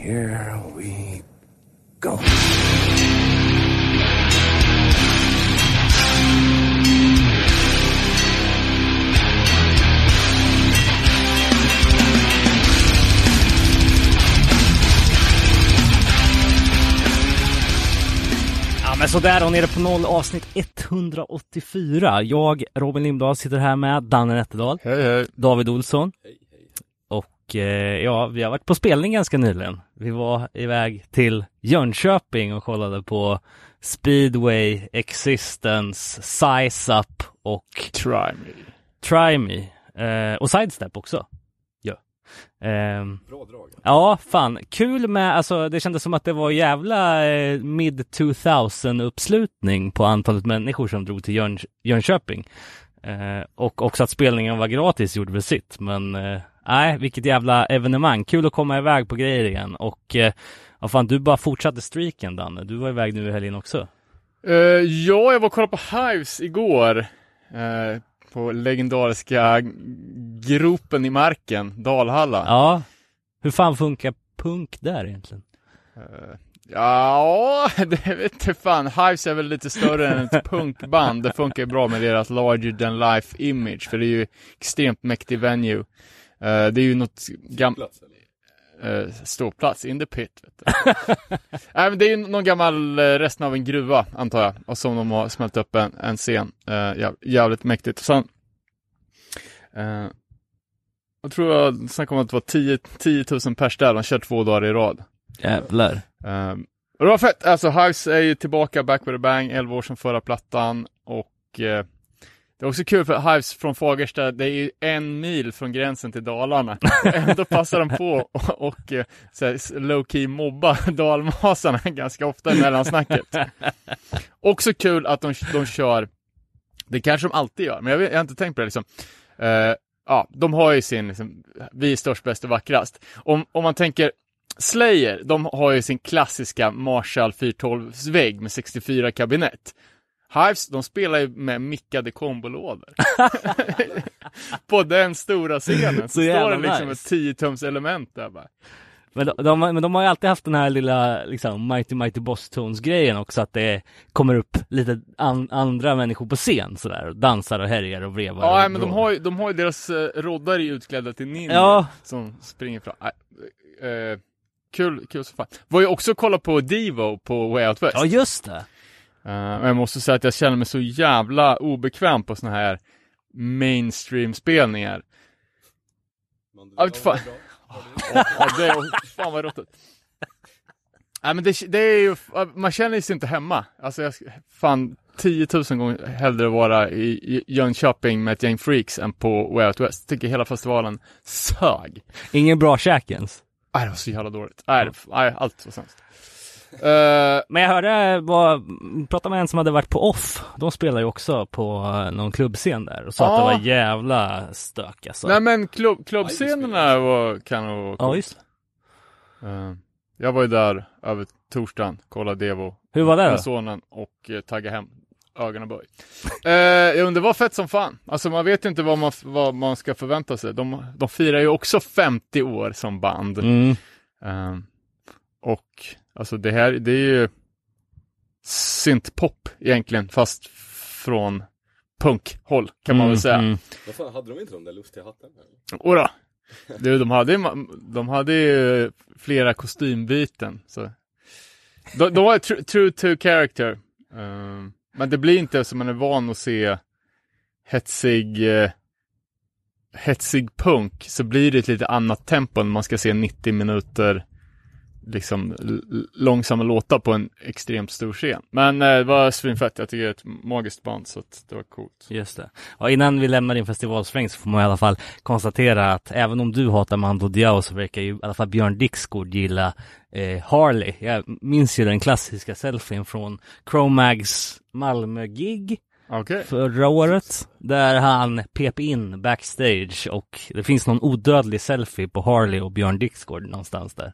here we go. Ja men sådär och nere på noll avsnitt 184. Jag, Robin Lindblad, sitter här med Danne Nätterdal, Hej hej. David Olsson. Och eh, ja, vi har varit på spelning ganska nyligen. Vi var iväg till Jönköping och kollade på Speedway, Existence, Size Up och Try me. Try Me. Eh, och Sidestep också. Ja. Ehm, Bra drag. Ja, fan. Kul med, alltså det kändes som att det var jävla eh, mid 2000 uppslutning på antalet människor som drog till Jön Jönköping. Eh, och också att spelningen var gratis gjorde väl sitt, men eh, nej, vilket jävla evenemang. Kul att komma iväg på grejer igen och eh, ja, fan, du bara fortsatte streaken Danne. Du var iväg nu i helgen också. Eh, ja, jag var och kollade på Hives igår. eh, på legendariska gropen i marken, Dalhalla. Ja, hur fan funkar punk där egentligen? Eh, ja, det vet inte fan. Hives är väl lite större än ett punkband. Det funkar ju bra med deras larger than life image, för det är ju extremt mäktig venue. Eh, det är ju något gammalt Plats, eller? eh, ståplats, in the pit. Vet du. Nej, men det är ju någon gammal eh, resten av en gruva, antar jag, och som de har smält upp en, en scen. Jäv, jävligt mäktigt. Sen, eh, jag tror jag snackade om att det var 10, 10 000 pers där, de kör två dagar i rad. Jävlar. Eh, och det var fett, alltså Hives är ju tillbaka back with a bang, 11 år sedan förra plattan och det är också kul för Hives från Fagersta, det är ju en mil från gränsen till Dalarna. Ändå passar de på och, och eh, så här, low key mobba dalmasarna ganska ofta i mellansnacket. Också kul att de, de kör, det kanske de alltid gör, men jag, vet, jag har inte tänkt på det liksom. Eh, ja, de har ju sin, liksom, vi är störst, bäst och vackrast. Om, om man tänker Slayer, de har ju sin klassiska Marshall 412-vägg med 64 kabinett. Hives, de spelar ju med mickade kombolådor. På den stora scenen så, Så står det liksom nice. ett 10 tums element där bara. Men de, de, men de har ju alltid haft den här lilla liksom Mighty Mighty Boss Tones grejen också att det kommer upp lite an, andra människor på scen sådär och dansar och härjar och vevar Ja, och men de har ju, de har ju deras uh, roddare utklädda till ninja Ja. som springer fram. Äh, eh, kul, kul som fan. Var ju också kolla på Devo på Way Out West. Ja just det! Men jag måste säga att jag känner mig så jävla obekväm på såna här mainstream-spelningar. Man, Ja, vet fan. Ja, det är, fan vad råttigt. Nej men det, det är ju, man känner sig inte hemma. Alltså jag, fan 10 000 gånger hellre vara i, i Jönköping med ett gäng freaks än på Way Out West. Tycker hela festivalen sög. Ingen bra käk ens. Nej det var så jävla dåligt. Nej, det, nej allt var sämst. Uh, Men jag hörde, var, pratade med en som hade varit på Off. De spelar ju också på eh, någon klubbscen där och sa att det var jävla stök alltså. nej men klubb, klubbscenerna var, kan nog vara Ja just. Eh, Jag var ju där över torsdagen, kollade Devo. Hur var det då? med sonen och eh, tagga hem ögonen böj. eh, undrar, det var fett som fan. Alltså man vet ju inte vad man, vad man ska förvänta sig. De, de firar ju också 50 år som band. Mm. Eh, och alltså det här, det är ju syntpop egentligen, fast från punkhåll kan man Mm, väl säga. mm. Vad fan, hade de inte de där lustiga hattarna? Och då. Du, de hade, ju- de hade ju flera kostymbyten. Så. De, de var tr- true to character. Ehm, men det blir inte som man är van att se hetsig, uh, hetsig punk. Så blir det ett lite annat tempo när man ska se 90 minuter liksom långsamma låtar på en extremt stor scen. Men eh, det var svinfett. Jag tycker det är ett magiskt band så att det var coolt. Just det. Och innan vi lämnar din festivalsväng så får man i alla fall konstatera att även om du hatar Mando Diao så verkar ju i alla fall Björn Dixgård gilla eh, Harley. Jag minns ju den klassiska selfien från Chromags Malmö-gig Okej. förra året. Där han pep in backstage och det finns någon odödlig selfie på Harley och Björn Dixgård någonstans där.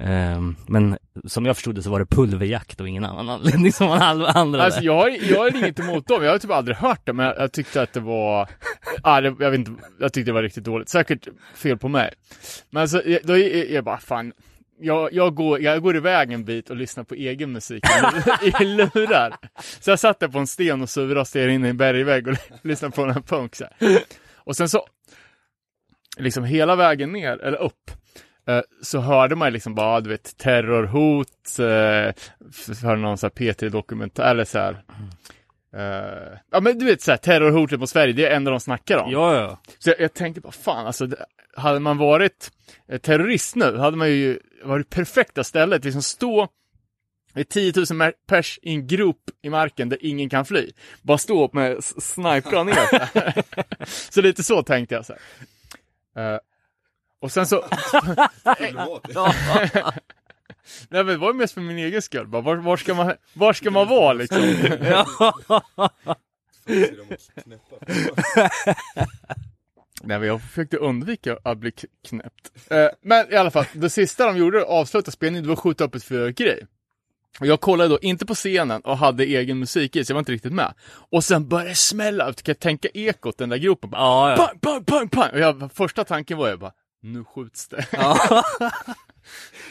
Ehm, men som jag förstod det så var det pulverjakt och ingen annan anledning som man andra Alltså jag har, jag har inget emot dem, jag har typ aldrig hört det, men jag, jag tyckte att det var, ah, det, jag vet inte, jag tyckte det var riktigt dåligt. Säkert fel på mig. Men alltså, jag- då är jag bara, fan, jag, jag, går, jag går iväg en bit och lyssnar på egen musik i, lurar. Så jag satt där på en sten och stirrade in i en bergvägg och lyssnade på den här punk så här. Och sen så, liksom hela vägen ner, eller upp, så hörde man liksom bara, du vet, terrorhot, eh, för någon sån här P3-dokumentär, eller så här. Eh, ja men du vet såhär, terrorhotet mot Sverige, det är det enda de snackar om. Ja, ja. Så jag, jag tänkte bara, fan alltså, det- hade man varit eh, terrorist nu, hade man ju varit perfekta stället, liksom stå är 10 000 mer- pers i en grop i marken där ingen kan fly. Bara stå upp med s- snipra ner. så lite så tänkte jag så här. Och sen så, nej men det var ju mest för min egen skull. Bara, var, var, ska man, var ska man vara liksom? Nej, men jag försökte undvika att bli knäppt. Eh, men i alla fall, det sista de gjorde, avsluta spelningen, det var att skjuta upp ett fyrverkeri. Och jag kollade då inte på scenen och hade egen musik i, så jag var inte riktigt med. Och sen började det smälla, kan jag tänka ekot, den där gropen. Bara, Ja, ja. pang, pang, pang, pang! Och jag, första tanken var ju bara, nu skjuts det. Ja.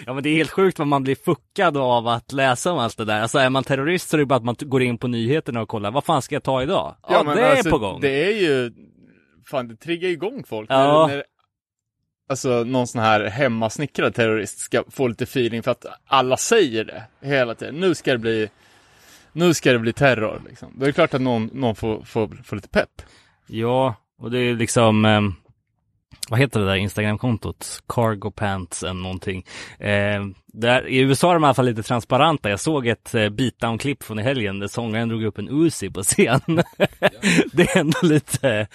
ja men det är helt sjukt vad man blir fuckad av att läsa om allt det där. Alltså är man terrorist så är det bara att man går in på nyheterna och kollar, vad fan ska jag ta idag? Ja, men det är alltså, på gång. Det är ju, fan det triggar igång folk. Ja. När, när, alltså någon sån här hemmasnickrad terrorist ska få lite feeling för att alla säger det hela tiden. Nu ska det bli, nu ska det bli terror liksom. Då är det klart att någon, någon får, får, får lite pepp. Ja, och det är liksom, ehm, vad heter det där Instagramkontot? Cargo Pants eller någonting. Eh, där, I USA är de i alla fall lite transparenta. Jag såg ett eh, beatdown-klipp från i helgen där sångaren drog upp en Uzi på scen. det är ändå lite,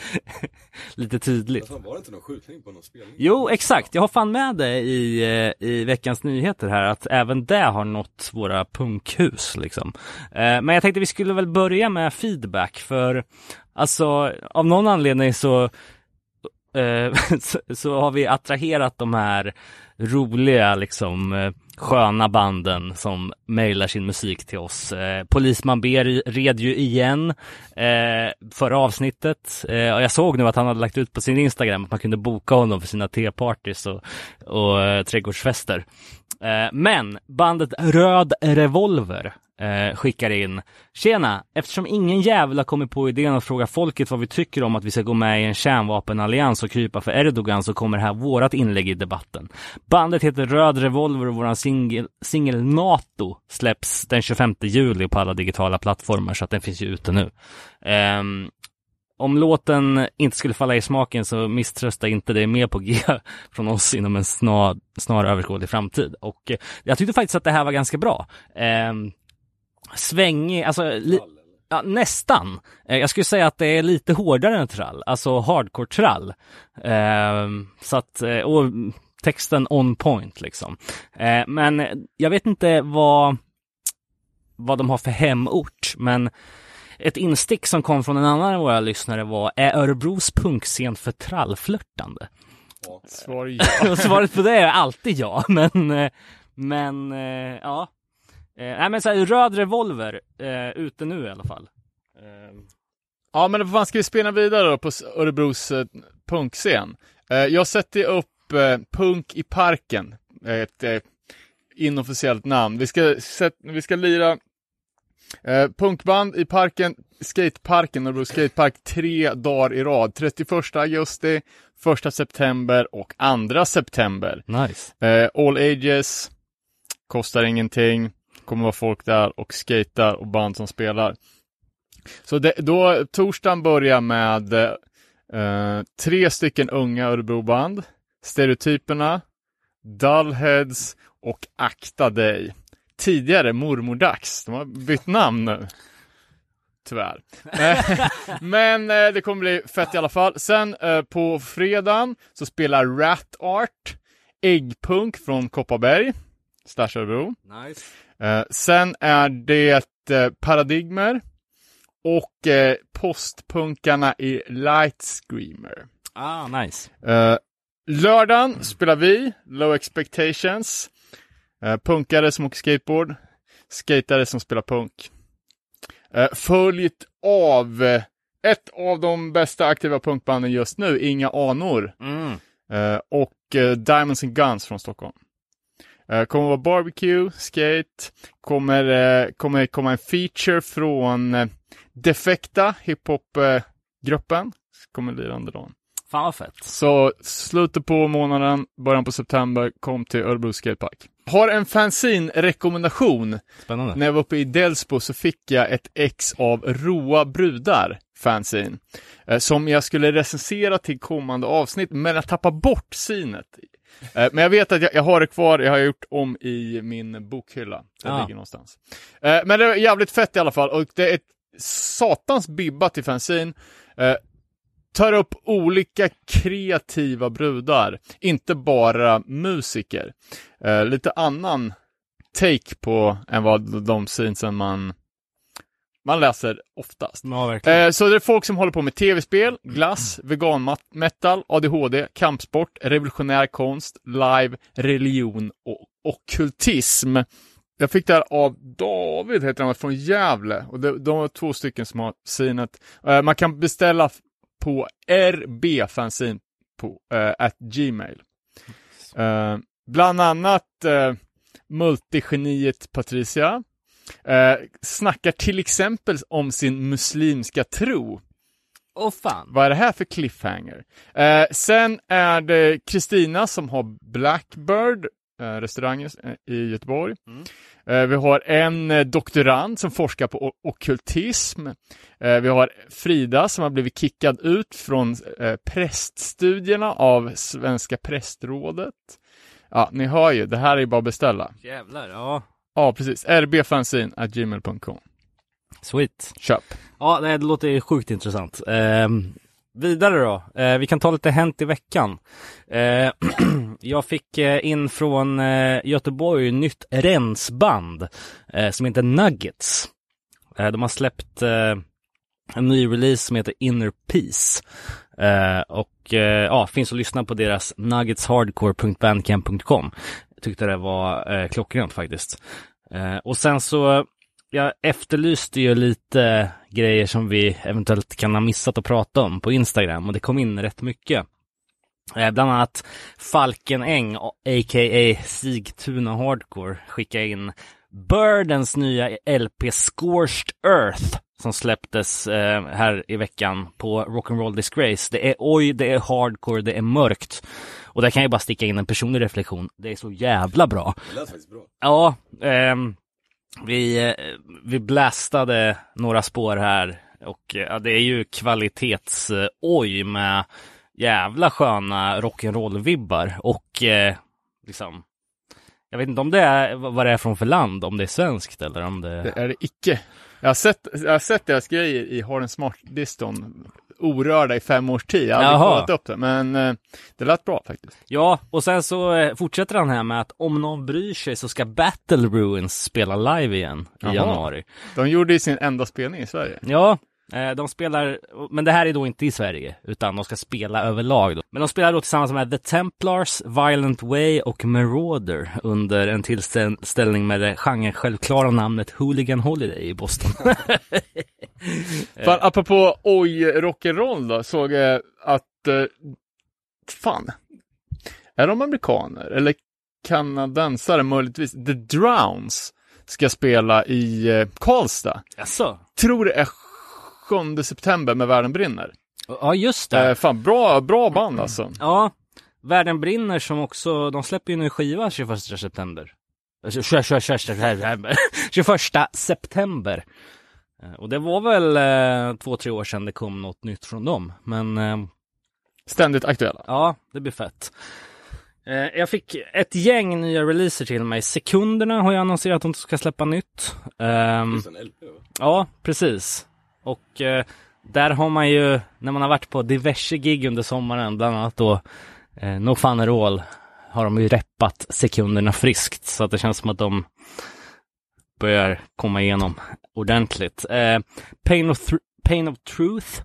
lite tydligt. Fan, var det inte någon skjutning på någon spelning? Jo, exakt. Jag har fan med det i, eh, i veckans nyheter här, att även det har nått våra punkhus liksom. Eh, Men jag tänkte vi skulle väl börja med feedback, för alltså av någon anledning så Eh, så, så har vi attraherat de här roliga liksom eh, sköna banden som mejlar sin musik till oss. Eh, Polisman B red ju igen eh, förra avsnittet eh, och jag såg nu att han hade lagt ut på sin Instagram att man kunde boka honom för sina tepartys och, och eh, trädgårdsfester. Eh, men bandet Röd Revolver eh, skickar in Tjena! Eftersom ingen jävel har kommit på idén att fråga folket vad vi tycker om att vi ska gå med i en kärnvapenallians och krypa för Erdogan så kommer här vårat inlägg i debatten. Bandet heter Röd Revolver och våran singel, singel NATO släpps den 25 juli på alla digitala plattformar så att den finns ju ute nu. Ehm, om låten inte skulle falla i smaken så misströsta inte, det mer på G från oss inom en snar, snar överskådlig framtid. Och eh, jag tyckte faktiskt att det här var ganska bra. Eh, svängig, alltså li, ja, nästan. Eh, jag skulle säga att det är lite hårdare än trall, alltså hardcore trall. Eh, så att, eh, och texten on point liksom. Eh, men jag vet inte vad, vad de har för hemort, men ett instick som kom från en annan av våra lyssnare var, är Örebros punkscen för trallflörtande? Svar ja. Svaret på det är alltid ja, men, eh, men ja. Eh, Nej men så här, röd revolver, eh, ute nu i alla fall. Eh, Ja, men vad fan ska vi spela vidare då på Örebros eh, punkscen? Eh, jag sätter upp eh, Punk i parken, ett eh, inofficiellt namn. Vi ska, sätt, vi ska lira punkband i parken, skateparken, Örebro skatepark, tre dagar i rad. 31 augusti, 1 september och 2 september. nice. All ages, kostar ingenting, kommer vara folk där och skater och band som spelar. Så det, då, torsdagen börjar med eh, tre stycken unga Örebroband, Stereotyperna, Dullheads och Akta dig. Tidigare Mormordags, de har bytt namn nu. Tyvärr. Eh, men eh, det kommer bli fett i alla fall. Sen eh, på fredagen så spelar Rat Art, Äggpunk från Kopparberg, Stash Örebro. Nice. Eh, sen är det eh, Paradigmer och eh, postpunkarna i Light Screamer. Ah, nice. Eh, lördagen spelar vi Low Expectations. Eh, punkare som åker skateboard. Skatare som spelar punk. Eh, följt av eh, ett av de bästa aktiva punkbanden just nu, Inga Anor. Mm. Och Diamonds and Guns från Stockholm. Eh, kommer vara barbecue, skate, kommer, eh, kommer komma en feature från eh, Defekta, hiphopgruppen, eh, Kommer lira under dagen. Fan vad fett. Så slutet på månaden, början på september, kom till Örebro Skatepark. Har en fanzine-rekommendation. Spännande. När jag var uppe i Delsbo så fick jag ett ex av Roa brudar fanzine. Eh, som jag skulle recensera till kommande avsnitt, men jag tappade bort sinet. Eh, men jag vet att jag, jag har det kvar, jag har gjort om i min bokhylla. Det Ah. ligger någonstans. Eh, men det är jävligt fett i alla fall, och det är ett satans bibba till fanzine. Tar upp olika kreativa brudar, inte bara musiker. Eh, lite annan take på än vad de scenesen man, man läser oftast. Ja. Eh, så det är folk som håller på med tv-spel, glass, vegan-metal, ADHD, kampsport, revolutionär konst, live, religion och ockultism. Jag fick det här av David, heter han, från Gävle. Och det, de var två stycken som har synet. Eh, man kan beställa på rbfanzine på eh, at gmail. Eh, bland annat eh, multigeniet Patricia. Eh, snackar till exempel om sin muslimska tro. Åh fan. Vad är det här för cliffhanger? Eh, sen är det Kristina som har Blackbird, restaurangen i Göteborg. Mm. Eh, vi har en eh, doktorand som forskar på o- ockultism. Eh, vi har Frida som har blivit kickad ut från präststudierna av Svenska prästrådet. Ja, ni hör ju, det här är bara att beställa. Jävlar, ja. Ja, precis. rbfanzine.gmail.com. Sweet. Köp. Ja, det låter ju sjukt intressant. Vidare då. Eh, vi kan ta lite Hänt i veckan. Eh, jag fick eh, in från eh, Göteborg nytt rensband eh, som heter Nuggets. Eh, de har släppt eh, en ny release som heter Inner Peace. Eh, och eh, ja, finns att lyssna på deras nuggetshardcore.bandcamp.com. Jag tyckte det var eh, klockrent faktiskt. Eh, och sen så jag efterlyste ju lite grejer som vi eventuellt kan ha missat att prata om på Instagram och det kom in rätt mycket. Eh, bland annat Falken Eng, a.k.a. Sigtuna Hardcore, skickade in Birdens nya LP Scorched Earth som släpptes eh, här i veckan på Rock'n'Roll Disgrace. Det är oj, det är hardcore, det är mörkt. Och där kan jag bara sticka in en personlig reflektion. Det är så jävla bra. Det lät faktiskt bra. Ja, ehm, vi, eh, vi blastade några spår här och eh, ja, det är ju kvalitets-oj eh, med jävla sköna rock'n'roll-vibbar och eh, liksom jag vet inte om det är vad det är från för land, om det är svenskt eller om det... Det är det icke. Jag har sett, jag har sett deras grejer i Har en smart diston orörda i fem års tid. Jag har kollat upp det, men eh, det lät bra faktiskt. Ja, och sen så eh, fortsätter han här med att om någon bryr sig så ska Battle Ruins spela live igen i Jaha. januari. De gjorde ju sin enda spelning i Sverige. Ja, de spelar, men det här är då inte i Sverige, utan de ska spela överlag då. Men de spelar då tillsammans med The Templars, Violent Way och Marauder under en tillställning med det genre självklara namnet Hooligan Holiday i Boston. Fan, apropå oj rock'n'roll då, såg jag att, eh, fan, är de amerikaner eller kanadensare möjligtvis? The Drowns ska spela i eh, Karlstad. Jaså? Tror det är 7 september med Världen brinner. Ja, just det. Eh, fan, bra, bra band alltså. Ja, Världen brinner som också, de släpper ju nu skiva 21 september. Alltså, 21 september. 21 september. Eh, Och det var väl eh, två, tre år sedan det kom något nytt från dem. Men eh, Ständigt aktuella. ja, det blir fett. Eh, jag fick ett gäng nya releaser till mig. Sekunderna har jag annonserat att de ska släppa nytt. Just en LP va? Ja, precis. Och eh, där har man ju, när man har varit på diverse gig under sommaren, bland annat då eh, No Fun At All, har de ju reppat sekunderna friskt. Så att det känns som att de börjar komma igenom ordentligt. Eh, Pain, of Pain of Truth,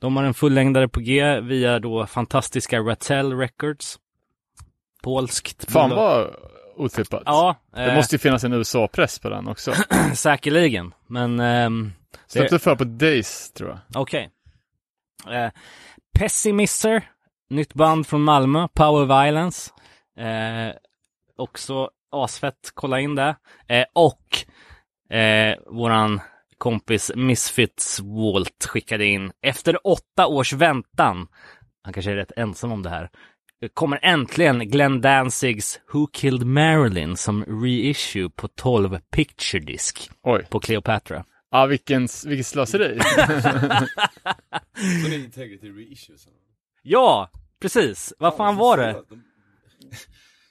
de har en fullängdare på G via då fantastiska Rattel Records. Polskt. Fan vad otippat. Ja, Det eh, måste ju finnas en USA-press på den också. säkerligen. Men ehm, Släppte för på Days, tror jag. Okej. Eh, Pessimister, nytt band från Malmö, Power Violence. Eh, också asfett, kolla in det. Eh, och eh, våran kompis Misfits Walt skickade in, efter åtta års väntan, han kanske är rätt ensam om det här, kommer äntligen Glenn Danzigs Who Killed Marilyn som reissue på 12 picture disk Oj. på Cleopatra. Ja, vilken, vilket slöseri. Så det är integrity reissues. Ja, precis. Vad fan var det? De...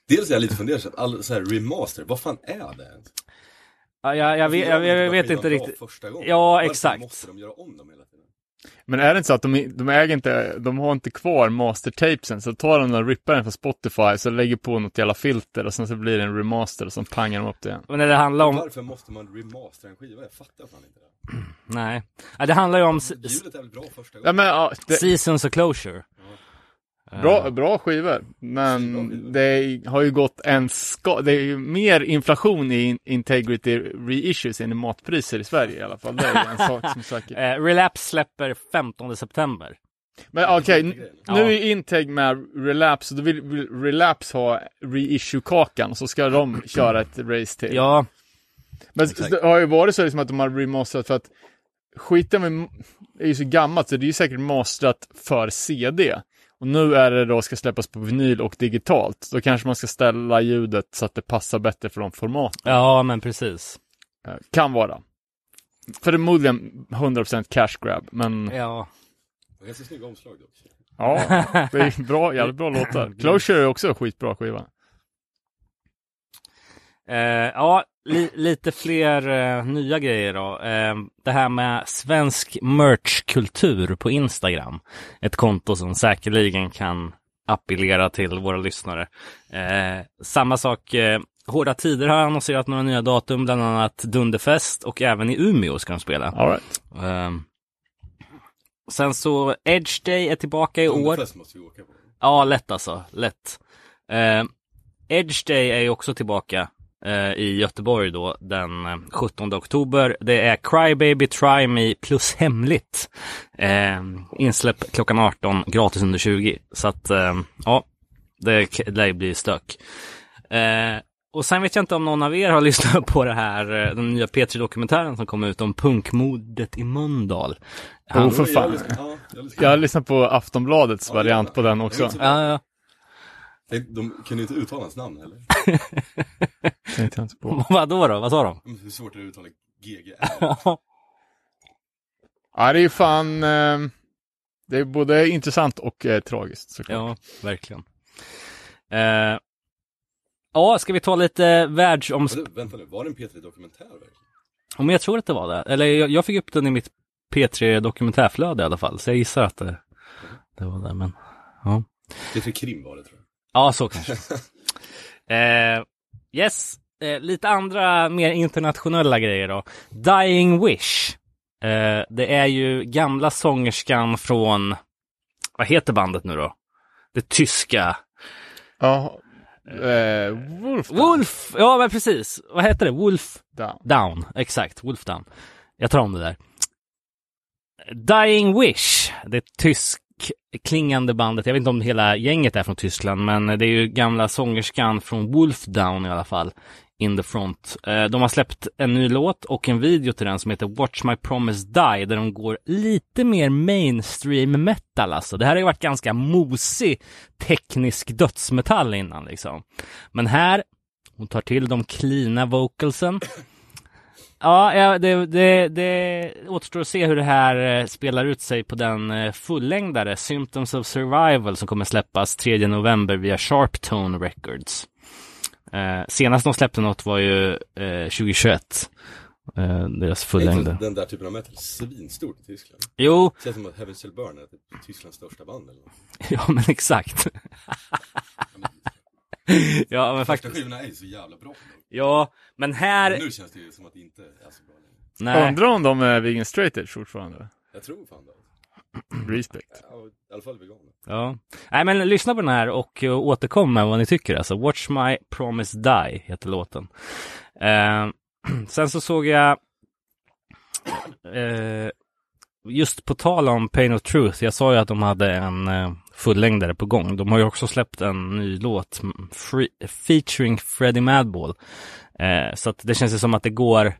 Dels är jag lite fundersam, all så här remaster, vad fan är det ens? Ja, jag, jag, vet, jag, jag vet inte riktigt. Första gången. Ja, Varför exakt. måste de göra om dem hela? Men är det inte så att de, de äger inte, de har inte kvar mastertapesen, så tar de och rippar den från Spotify, så lägger på något jävla filter och sen så blir det en remaster och så pangar de upp det igen. Men när det handlar om... Varför måste man remastera en skiva? Jag fattar fan inte det. Nej. Ja, det handlar ju om Ljudet är väl bra första Ja, gången? men, ja, det, seasons of closure. Bra, bra skivor, men det har ju gått en ska, det är ju mer inflation i in- integrity reissues än i matpriser i Sverige i alla fall. Det är en sak som är säker. Eh, Relapse släpper 15 september. Men okej, Ja. nu är Integ med Relapse, och då vill Relapse ha reissue-kakan, så ska de köra ett race till. Ja, Men Exakt. det har ju varit så liksom att de har remasterat för att skiten med, är ju så gammalt så det är ju säkert masterat för CD. Och nu är det då ska släppas på vinyl och digitalt. Då kanske man ska ställa ljudet så att det passar bättre för de formaten. ja men precis. Eh, Kan vara. Förmodligen 100% cash grab, men Ja. Ganska snygga omslag dock. ja, det är bra, jävligt bra låtar. Closure är också skitbra skiva. Eh, ja, li, lite fler eh, nya grejer då. Eh, det här med svensk merchkultur på Instagram. Ett konto som säkerligen kan appellera till våra lyssnare. Eh, samma sak, eh, Hårda Tider har annonserat några nya datum, bland annat Dunderfest och även i Umeå ska de spela. All right. Eh, sen så Edge Day är tillbaka i år. Måste vi åka på. Ja, lätt alltså. Lätt. Eh, Edge Day är ju också tillbaka i Göteborg då den eh, 17 oktober. Det är Crybaby Try Me plus hemligt. Eh, insläpp klockan 18, gratis under 20. Så att eh, ja, det lär bli stök. Eh, och sen vet jag inte om någon av er har lyssnat på det här, eh, den nya P3-dokumentären som kom ut om punkmordet i Mölndal. Oh, för Jag fan. Jag har lyssnat på Aftonbladets variant på den också. Ja, ja. De kunde inte uttala hans namn heller. Tänkte jag inte på. Vadå då? Vad sa de? Men Hur svårt är det att uttala GG? Ja, det är ju fan, eh, det är både intressant och eh, tragiskt såklart. Ja, verkligen. Eh, ja, ska vi ta lite världsomsp... Vänta nu, var det en P3-dokumentär verkligen? Om jag tror att det var det. Eller jag, jag fick upp den i mitt P3 dokumentärflöde i alla fall. Så jag gissar att det, det var det. Men ja, P3 Krim var det tror jag. Ja så kanske. eh, yes, eh, lite andra mer internationella grejer då. Dying Wish. Eh, det är ju gamla sångerskan från, vad heter bandet nu då? Det tyska. Ja, eh, Wolf Wolf! Ja, men precis. Vad heter det? Wolf Down. Down. Exakt, Wolf Down. Jag tar om det där. Dying Wish. Det tysk klingande bandet. Jag vet inte om hela gänget är från Tyskland, men det är ju gamla sångerskan från Wolfdown i alla fall. In the front. Eh, de har släppt en ny låt och en video till den som heter Watch My Promise Die, där de går lite mer mainstream metal alltså. Det här har ju varit ganska mosig teknisk dödsmetall innan liksom. Men här, hon tar till de cleana vocalsen. Ja, det, det, det återstår att se hur det här eh, spelar ut sig på den eh, fullängdare Symptoms of Survival som kommer släppas 3 november via Sharptone Records. Eh, senast de släppte något var ju eh, 2021. Eh, deras fullängd. Är Den där typen av metal svinstort i Tyskland. Jo, Känns som att Heaven Shall Burn är typ Tysklands största band eller något. ja men exakt. ja men Första faktiskt. skivorna är ju så jävla bra. Ja, men här. Men nu känns det ju som att det inte är så bra längre. Nej. Undrar om de är vegan straight edge fortfarande? Jag tror fan det. Respect. Ja, I alla fall veganer. Ja. Nej men lyssna på den här och uh, återkom med vad ni tycker alltså. Watch My Promise Die heter låten. Eh, sen så såg jag eh, just på tal om Pain of Truth. Jag sa ju att de hade en eh, fullängdare på gång. De har ju också släppt en ny låt free, featuring Freddie Madball. Eh, så att det känns ju som att det går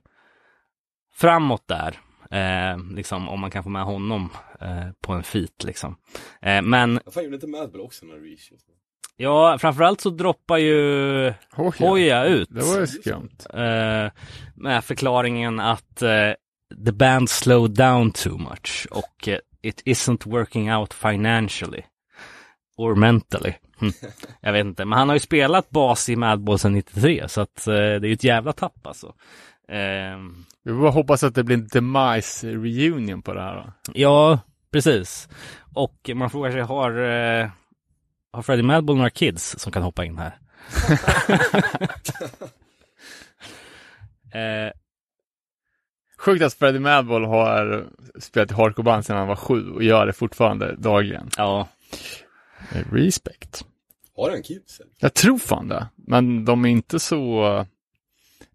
framåt där. Eh, liksom om man kan få med honom eh, på en feat liksom. Eh, men Vad fan gjorde inte Madball också några reissues? ja, framförallt så droppar ju Hoja. Hoja ut. Det var ju skumt. Eh, med förklaringen att eh, the band slowed down too much och eh, it isn't working out financially. Or mentally. Hm. Jag vet inte, men han har ju spelat bas i Madball sedan 93 så att eh, det är ju ett jävla tapp alltså. Eh, Vi bara hoppas att det blir en demise reunion på det här då. ja, precis. Och man frågar sig, har, eh, har Freddie Madball några kids som kan hoppa in här? eh, Sjukt att Freddie Madball har spelat i hardcore-band sedan han var sju och gör det fortfarande dagligen. ja, Respect. Har han kids? Jag tror fan det, men de är inte så...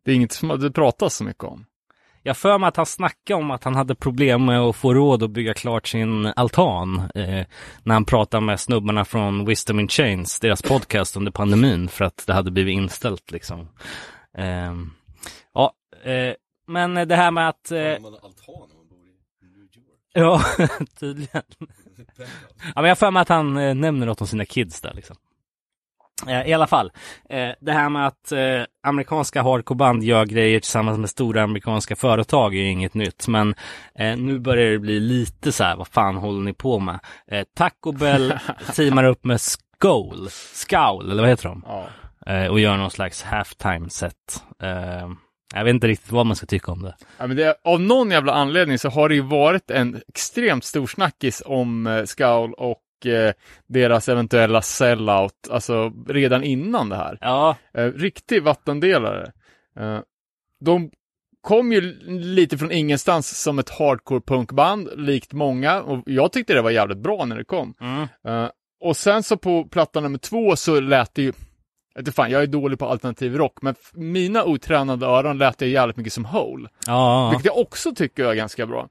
Det är inget som det pratas så mycket om. Jag för mig att han snackade om att han hade problem med att få råd att bygga klart sin altan eh, när han pratade med snubbarna från Wisdom in Chains, deras podcast under pandemin för att det hade blivit inställt liksom. Eh, ja, eh, men det här med att, eh, Har man altan när man bor i New York? ja, tydligen. Ja, men jag för mig att han eh, nämner något om sina kids där liksom. Eh, I alla fall, eh, det här med att eh, amerikanska hardcoreband gör grejer tillsammans med stora amerikanska företag är ju inget nytt. Men nu börjar det bli lite så här, vad fan håller ni på med? Taco Bell teamar upp med Skowl, Scowl, eller vad heter de? Ja. Och gör någon slags halftime set. Jag vet inte riktigt vad man ska tycka om det. Ja, men det, av någon jävla anledning så har det ju varit en extremt stor snackis om eh, Scowl och eh, deras eventuella sellout, alltså redan innan det här. Ja, Eh, riktig vattendelare. Eh, de kom ju lite från ingenstans som ett hardcore punkband, likt många, och jag tyckte det var jävligt bra när det kom. mm. Och sen så på platta nummer två så lät det ju, jag vet fan, jag är dålig på alternativ rock, men mina otränade öron lät det jävligt mycket som Hole. ja, Vilket jag också tycker är ganska bra.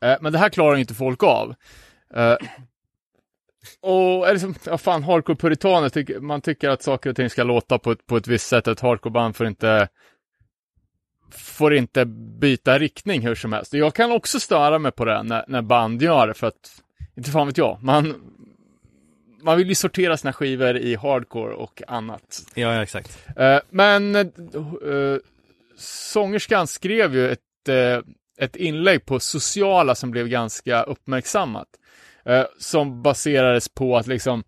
Eh, men det här klarar inte folk av. Eh, och eller som, ja fan, hardcore-puritaner, tycker, man tycker att saker och ting ska låta på ett, på ett visst sätt. Ett hardcore-band får inte får inte byta riktning hur som helst. Jag kan också störa mig på det när, när band gör det, för att, inte fan vet jag, man, man vill ju sortera sina skivor i hardcore och annat. ja, ja, exakt. Eh, men eh, sångerskan skrev ju ett, ett inlägg på sociala som blev ganska uppmärksammat. Som baserades på att liksom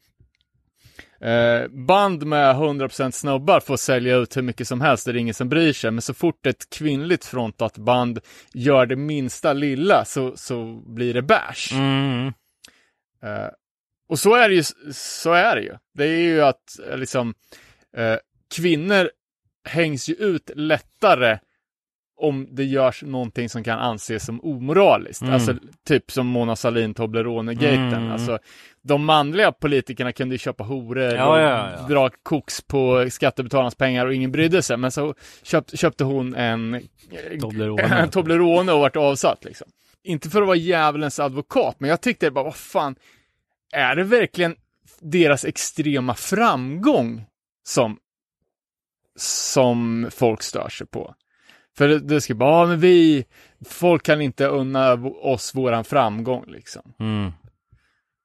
band med 100% snubbar får sälja ut hur mycket som helst, det är ingen som bryr sig. Men så fort ett kvinnligt frontat band gör det minsta lilla så, så blir det bash. Mm. Eh, och så är det ju. Så är det ju. Det är ju att eh, liksom eh, kvinnor hängs ju ut lättare om det görs någonting som kan anses som omoraliskt. Mm. Alltså typ som Mona Sahlin Toblerone-gaten. Mm. Alltså, de manliga politikerna kunde ju köpa horor Ja, och ja, ja. dra koks på skattebetalarnas pengar och ingen brydde sig. Men så köpt, köpte hon en Toblerone. en Toblerone och vart avsatt liksom. Inte för att vara djävulens advokat, men jag tyckte bara, vad fan, är det verkligen deras extrema framgång som, som folk stör sig på? För det, det ska bara, ja, men vi, folk kan inte unna oss våran framgång liksom. Mm.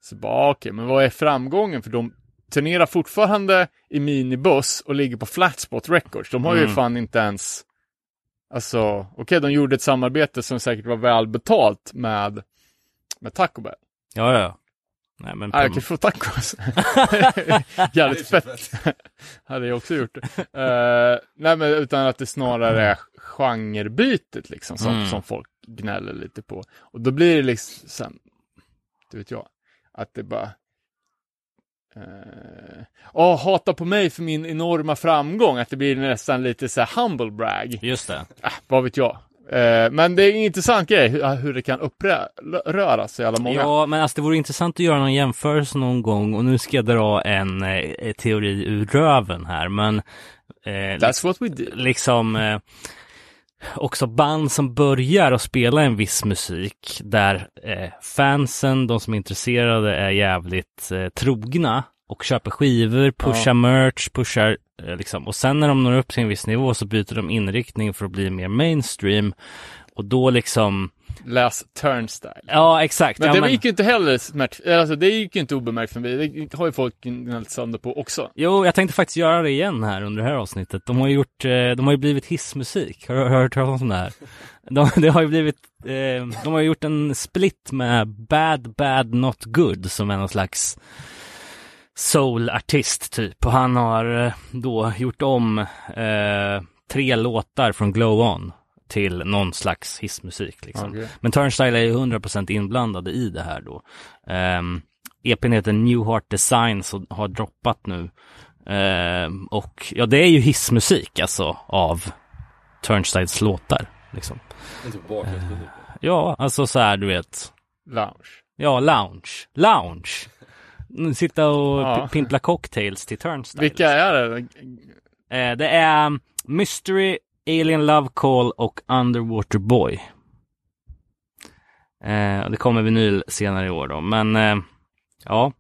Så bara, okej, men vad är framgången? För de turnerar fortfarande i minibuss och ligger på Flatspot Records. De har ju Mm. fan inte ens, alltså, okej, de gjorde ett samarbete som säkert var välbetalt med, med Taco Bell. Ja, ja. Nej, men kan få tacos. Jävligt fett. hade jag också gjort. Eh, nej, men utan att det snarare är genrebytet liksom som, Mm. som folk gnäller lite på. Och då blir det liksom, sen, du vet jag, att det bara eh, Åh, hata på mig för min enorma framgång, att det blir nästan lite så här humble brag. Just det. Äh, vad vet jag. Eh, men det är en intressant grej hur, hur det kan uppröra så jävla många. Ja, men alltså det vore intressant att göra någon jämförelse någon gång och nu ska jag dra en eh, teori ur röven här, men eh, That's what we do. liksom eh, också band som börjar att spela en viss musik där eh, fansen, de som är intresserade, är jävligt trogna och köper skivor, pushar merch, pushar liksom. Och sen när de når upp till en viss nivå så byter de inriktning för att bli mer mainstream. Och då liksom, Läs Turnstyle. ja exakt. Men ja, det men- gick ju inte heller smärt, alltså det gick ju inte obemärkt för mig. Det har ju folk gnällt sönder på också. Jo, jag tänkte faktiskt göra det igen här under det här avsnittet. De har ju gjort, eh, de har ju blivit hissmusik. Har du har du hört talas om det här? De, det har ju blivit, eh, de har ju gjort en split med Bad Bad Not Good som är någon slags soul-artist typ. Och han har eh, då gjort om eh, tre låtar från Glow On till någon slags hissmusik liksom. Okej. Men Turnstyle är ju 100% inblandade i det här då. Um, EPn heter New Heart Designs och har droppat nu. Ehm, och ja, det är ju hissmusik alltså av Turnstiles låtar. Liksom. Typ bakgrundsmusik. Ja, alltså så här du vet. Lounge. Ja, lounge. Lounge. Sitta och Ja. p- pimpla cocktails till Turnstile. Vilka är det? Eh, det är Mystery, Alien Love Call och Underwater Boy. Eh, det kommer vinyl senare i år då, men eh, ja.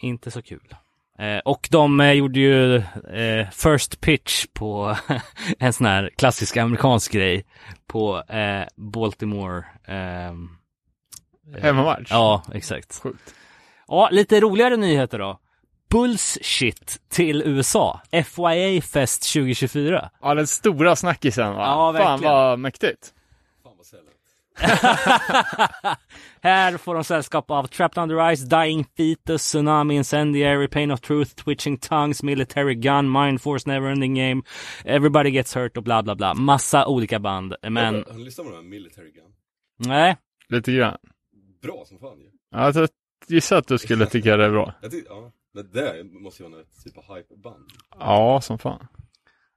Inte så kul. Eh, och de eh, gjorde ju eh, first pitch på en sån här klassisk amerikansk grej på Baltimore. Hemmamatch? ja, exakt. Sjukt. Ja, lite roligare nyheter då. Bullshit till USA. FYA Fest 2024. Ja, den stora snackisen va? Ja, Fan verkligen. vad mäktigt. Fan vad. Här får de sällskap av Trapped Under Ice, Dying Fetus, Tsunami Incendiary, Pain of Truth, Twitching Tongues, Military Gun, Mind Force, Neverending Game, Everybody Gets Hurt och bla bla bla. Massa olika band. Men Har du lyssnat på den här Military Gun? nej, Lite grann. Bra som fan ju. Ja, jag gissar att du skulle tycka det är bra. Jag tyckte, ja. Men det måste ju vara ett typ av hypeband. Ja, som fan.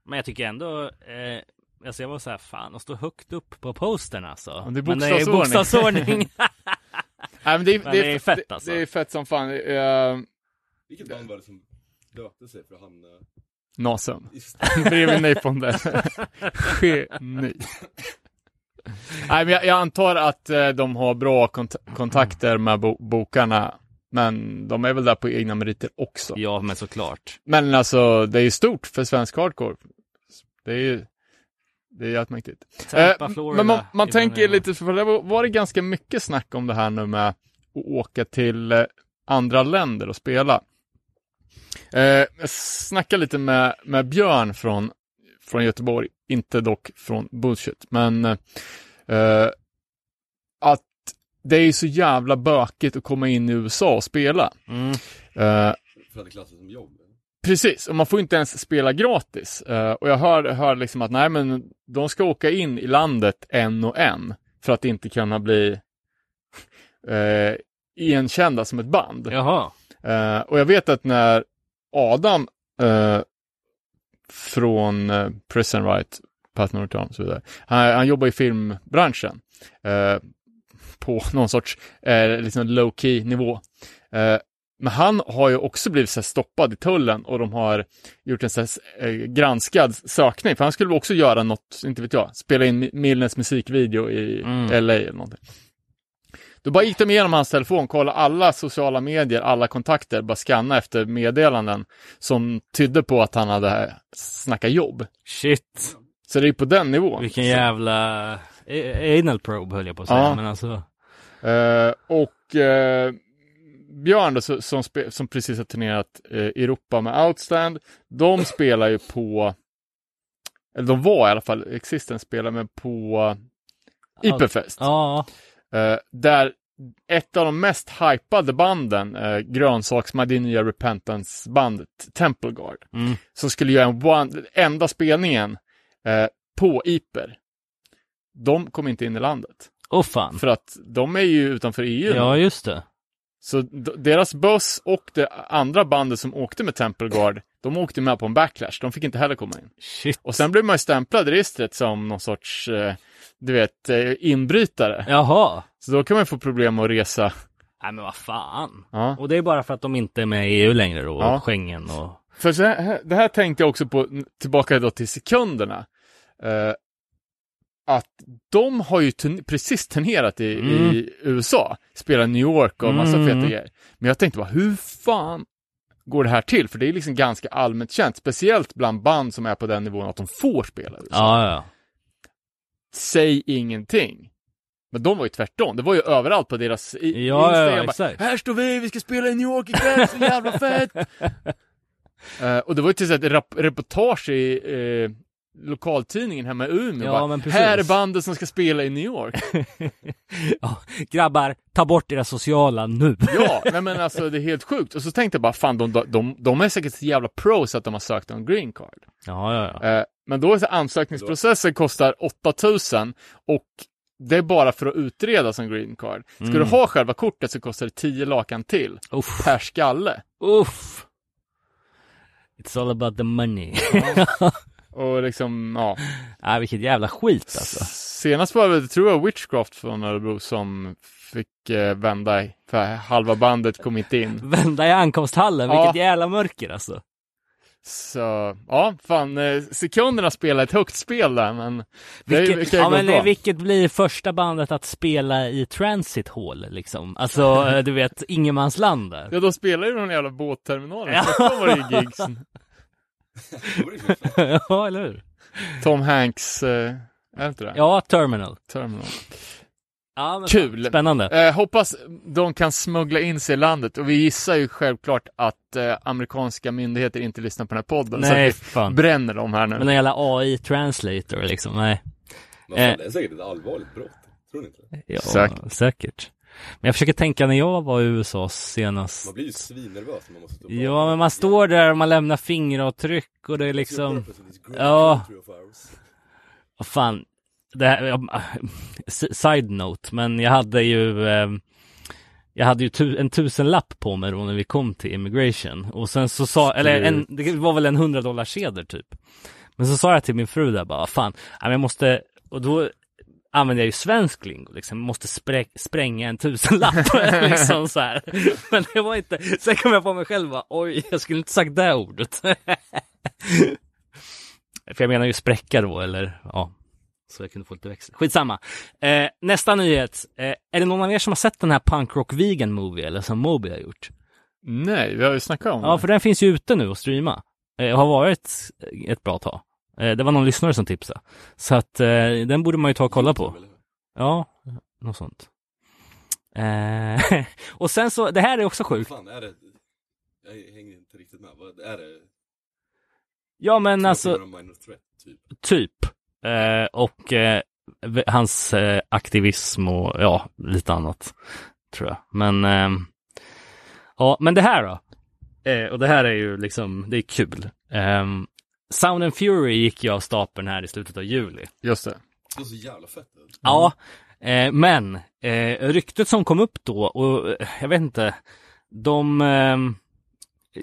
men jag tycker ändå eh, Alltså jag var så här, fan, att stå högt upp på postern alltså. det är Men det är bokstavsordning. bokstavsordning. Nej, men det, är, Men det är fett, alltså. Det är fett som fan. Uh, Vilket band var det som döpte sig för att hamna Nasen. i Bredvid Napalm där. Geni. Nej, men jag, jag antar att eh, de har bra kont- kontakter med bo- bokarna. Men de är väl där på egna meriter också. ja, men såklart. Men alltså, det är ju stort för svensk hardcore. Det är ju, det är jävligt mäktigt. Tampa, Eh, men man, man tänker lite, för det var, var det ganska mycket snack om det här nu med att åka till eh, andra länder och spela. Eh, jag snackade lite med, med Björn från, från Göteborg, inte dock från Bullshit, men eh, att det är så jävla bökigt att komma in i USA och spela. Mm. Eh, för att det klassas som jobb. Precis, och man får inte ens spela gratis. Eh, och jag hör, hör liksom att nej men de ska åka in i landet en och en för att inte kunna bli uh, igenkända som ett band. Jaha. Eh, och jag vet att när Adam eh, från uh, Prison Right, Path No Return och så vidare, han, han jobbar i filmbranschen eh, på någon sorts uh, liksom low key nivå. Eh, men han har ju också blivit så stoppad i tullen och de har gjort en så eh, granskad sökning. För han skulle också göra något, inte vet jag, spela in Mi- Milnes musikvideo i Mm. LA eller någonting. Då bara gick de igenom hans telefon, kollade alla sociala medier, alla kontakter, bara scanna efter meddelanden som tydde på att han hade snackat jobb. Shit. Så det är på den nivån. Vilken jävla a- anal probe höll jag på att säga. Ja. Men alltså. Eh, och eh, Björn då, som, som precis har turnerat eh, i Europa med Outstand, de spelar ju på, eller de var i alla fall, Existence spelar med på Iperfest. Ja. Eh, där ett av de mest hypade banden, uh, Grönsaks med nya Repentance-bandet, Temple Guard, Mm. som skulle göra en one, enda spelningen eh, på Iper. De kom inte in i landet. Åh fan. För att de är ju utanför EU. Ja, just det. Så deras buss och det andra bandet som åkte med Temple Guard, de åkte med på en backlash. De fick inte heller komma in. Shit. Och sen blev man ju stämplad i registret som någon sorts, eh, du vet, eh, inbrytare. Jaha. Så då kan man få problem att resa. Nej men vad fan. Ja. Och det är bara för att de inte är med i EU längre då, och Ja. Schengen och... För så här, det här tänkte jag också på, tillbaka då till sekunderna. eh, att de har ju turn- precis turnerat i, Mm. i USA, spelat New York och massa Mm. feta grejer. Men jag tänkte bara, hur fan går det här till? För det är liksom ganska allmänt känt, speciellt bland band som är på den nivån att de får spela i USA. Ja, ja. Säg ingenting. Men de var ju tvärtom, det var ju överallt på deras Ja, ja, Instagram. bara, exakt. här står vi, vi ska spela i New York ikväll, så jävla fett! Eh, och det var ju till exempel ett reportage i eh, lokaltidningen hemma i Umeå. Ja, bara, här är bandet som ska spela i New York. ja. Grabbar, ta bort era sociala nu. ja, nej men alltså det är helt sjukt. Och så tänkte jag bara, fan de, de, de är säkert så jävla pros att de har sökt en green card. Ja, ja, ja. Eh, men då är så ansökningsprocessen kostar 8000 och det är bara för att utreda som green card. Ska Mm. du ha själva kortet så kostar det 10 lakan till Uff. per skalle. Uff. It's all about the money. Och liksom, ja. Nej, vilket jävla skit alltså. Senast var det, tror jag, Witchcraft från Örebro som fick eh, vända för halva bandet kom inte in. Vända i ankomsthallen, Ja. vilket jävla mörker alltså. Så, ja, fan, eh, sekunderna spelar ett högt spel där, men det Vilket, kan ju ja, men, bra. vilket blir första bandet att spela i Transit Hall liksom? Alltså, eh, du vet, ingenmansland där. Ja, de spelar ju någon jävla båtterminal. Ja. Då var det ju gigs. ja, eller hur? Tom Hanks, eh, är det inte det? Ja, Terminal. Terminal. Ja, men Kul. Spännande. Eh, hoppas de kan smuggla in sig i landet och vi gissar ju självklart att eh, amerikanska myndigheter inte lyssnar på den här podden. Nej, så att fan. bränner dem här nu. Men en jävla AI-translator liksom, nej. Eh. det är säkert ett allvarligt brott. Tror ni inte det? Ja, Säkert. säkert. Men jag försöker tänka när jag var i USA senast. Man blir ju svinnervös när man måste stå Ja, men man står där och man lämnar fingeravtryck och det är liksom, Ja. vad fan. Det här, side note, men jag hade ju eh, jag hade ju tu, en tusenlapp på mig då när vi kom till immigration och sen så sa, eller en, det var väl en hundra dollar sedel typ. Men så sa jag till min fru där bara, fan, jag måste, och då använde jag ju svensk lingo liksom, måste sprä, spränga en tusenlapp liksom så här. Men det var inte, sen kom jag på mig själv bara, oj, jag skulle inte sagt det ordet. För jag menar ju spräcka då, eller ja, så jag kunde få lite växel. Skitsamma. Eh, nästa nyhet. Eh, är det någon av er som har sett den här Punk Rock Vegan Movie, eller som Moby har gjort? Nej, vi har ju snackat om Ja, det. för den finns ju ute nu och streama. Eh, har varit ett bra tag. Eh, det var någon lyssnare som tipsade. Så att eh, den borde man ju ta och kolla på. Ja, något sånt. Eh, och sen så, det här är också sjukt. fan är det? Jag hänger inte riktigt med. Vad är det? Ja, men alltså, threat, typ. typ. Och hans aktivism och ja, lite annat. Tror jag. Men, ehm, ja, men det här då. Och det här är ju liksom, det är kul. Sound and Fury gick ju av stapeln här i slutet av juli. Just det. Det var så jävla fett ut. Ja, eh, men eh, ryktet som kom upp då och eh, jag vet inte, de ehm,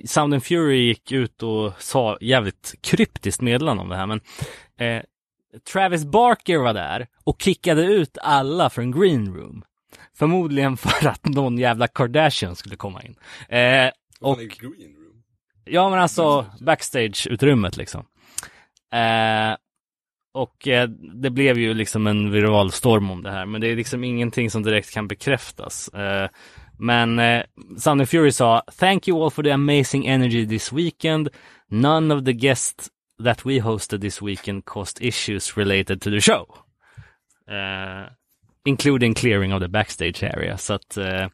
Sound and Fury gick ut och sa jävligt kryptiskt meddelande om det här, men eh, Travis Barker var där och kickade ut alla från Green Room. Förmodligen för att någon jävla Kardashian skulle komma in. Eh, Vad och fan är green room? Ja men alltså backstage-utrymmet liksom. Eh, och eh, det blev ju liksom en viral storm om det här, men det är liksom ingenting som direkt kan bekräftas. Eh, men eh, Sound and Fury sa Thank you all for the amazing energy this weekend. None of the guests that we hosted this weekend caused issues related to the show. Eh, including clearing of the backstage area. Så att eh,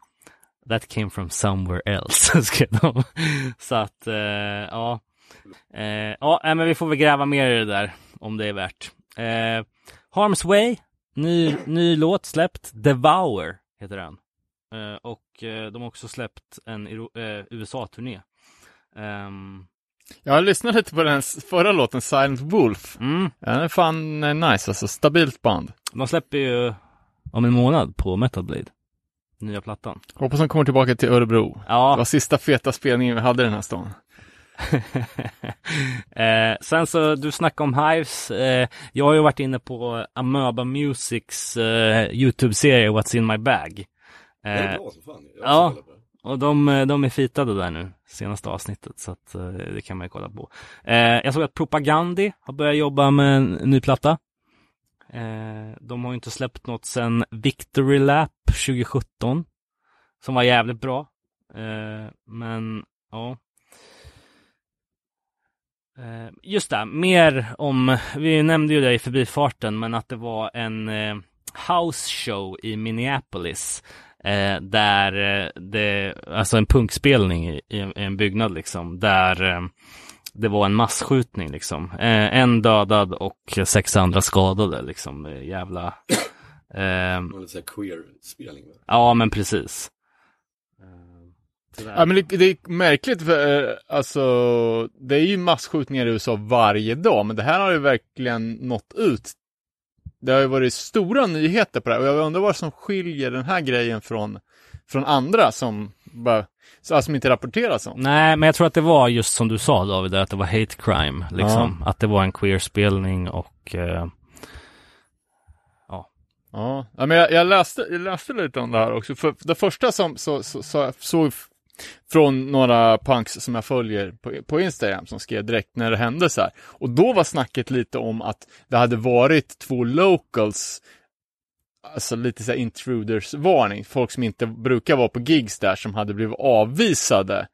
That came from somewhere else, skrev de. Så att, eh, ja. Eh, ja, men vi får väl gräva mer i det där, om det är värt. Eh, Harm's Way, ny, ny låt släppt. Devour heter den. Eh, och eh, de har också släppt en eh, USA-turné. Ehm, Jag lyssnade lite på den förra låten, Silent Wolf. mm, Ja, Den är fan nice alltså, stabilt band. de släpper ju om en månad på Metal Blade. Nya plattan. Hoppas de kommer tillbaka till Örebro. Det Ja, var sista feta spelningen vi hade i den här stan. eh, sen så, du snackade om Hives. Eh, jag har ju varit inne på Amöba Musics eh, YouTube-serie What's in my bag. Det är Eh, bra som fan. Jag ja. det. och de, eh, de är fitade där nu, senaste avsnittet, så att eh, det kan man ju kolla på. Eh, jag såg att Propagandi har börjat jobba med en ny platta. Eh, de har ju inte släppt något sedan Victory Lap 2017, som var jävligt bra. Eh, men, ja. Eh, just det, mer om, vi nämnde ju det i förbifarten, men att det var en eh, house show i Minneapolis Eh, där eh, det, alltså en punkspelning i, i en byggnad liksom, där eh, det var en massskjutning liksom. Eh, en dödad och sex andra skadade liksom. Eh, jävla... Eh, lite såhär queer-spelning. Ja, men precis. Ja, men det, det, är märkligt för, alltså, det är ju massskjutningar i USA varje dag, men det här har ju verkligen nått ut det har ju varit stora nyheter på det här och jag undrar vad som skiljer den här grejen från, från andra som bara, alltså, som inte rapporteras om. Nej, men jag tror att det var just som du sa David, att det var hate crime, liksom. Ja. Att det var en queer-spelning och eh, ja. Ja, men jag, jag, läste, jag läste lite om det här också. För det första som så, så, så, så från några punks som jag följer på, på Instagram som skrev direkt när det hände så här. Och då var snacket lite om att det hade varit två locals Alltså lite så här intruders-varning, folk som inte brukar vara på gigs där som hade blivit avvisade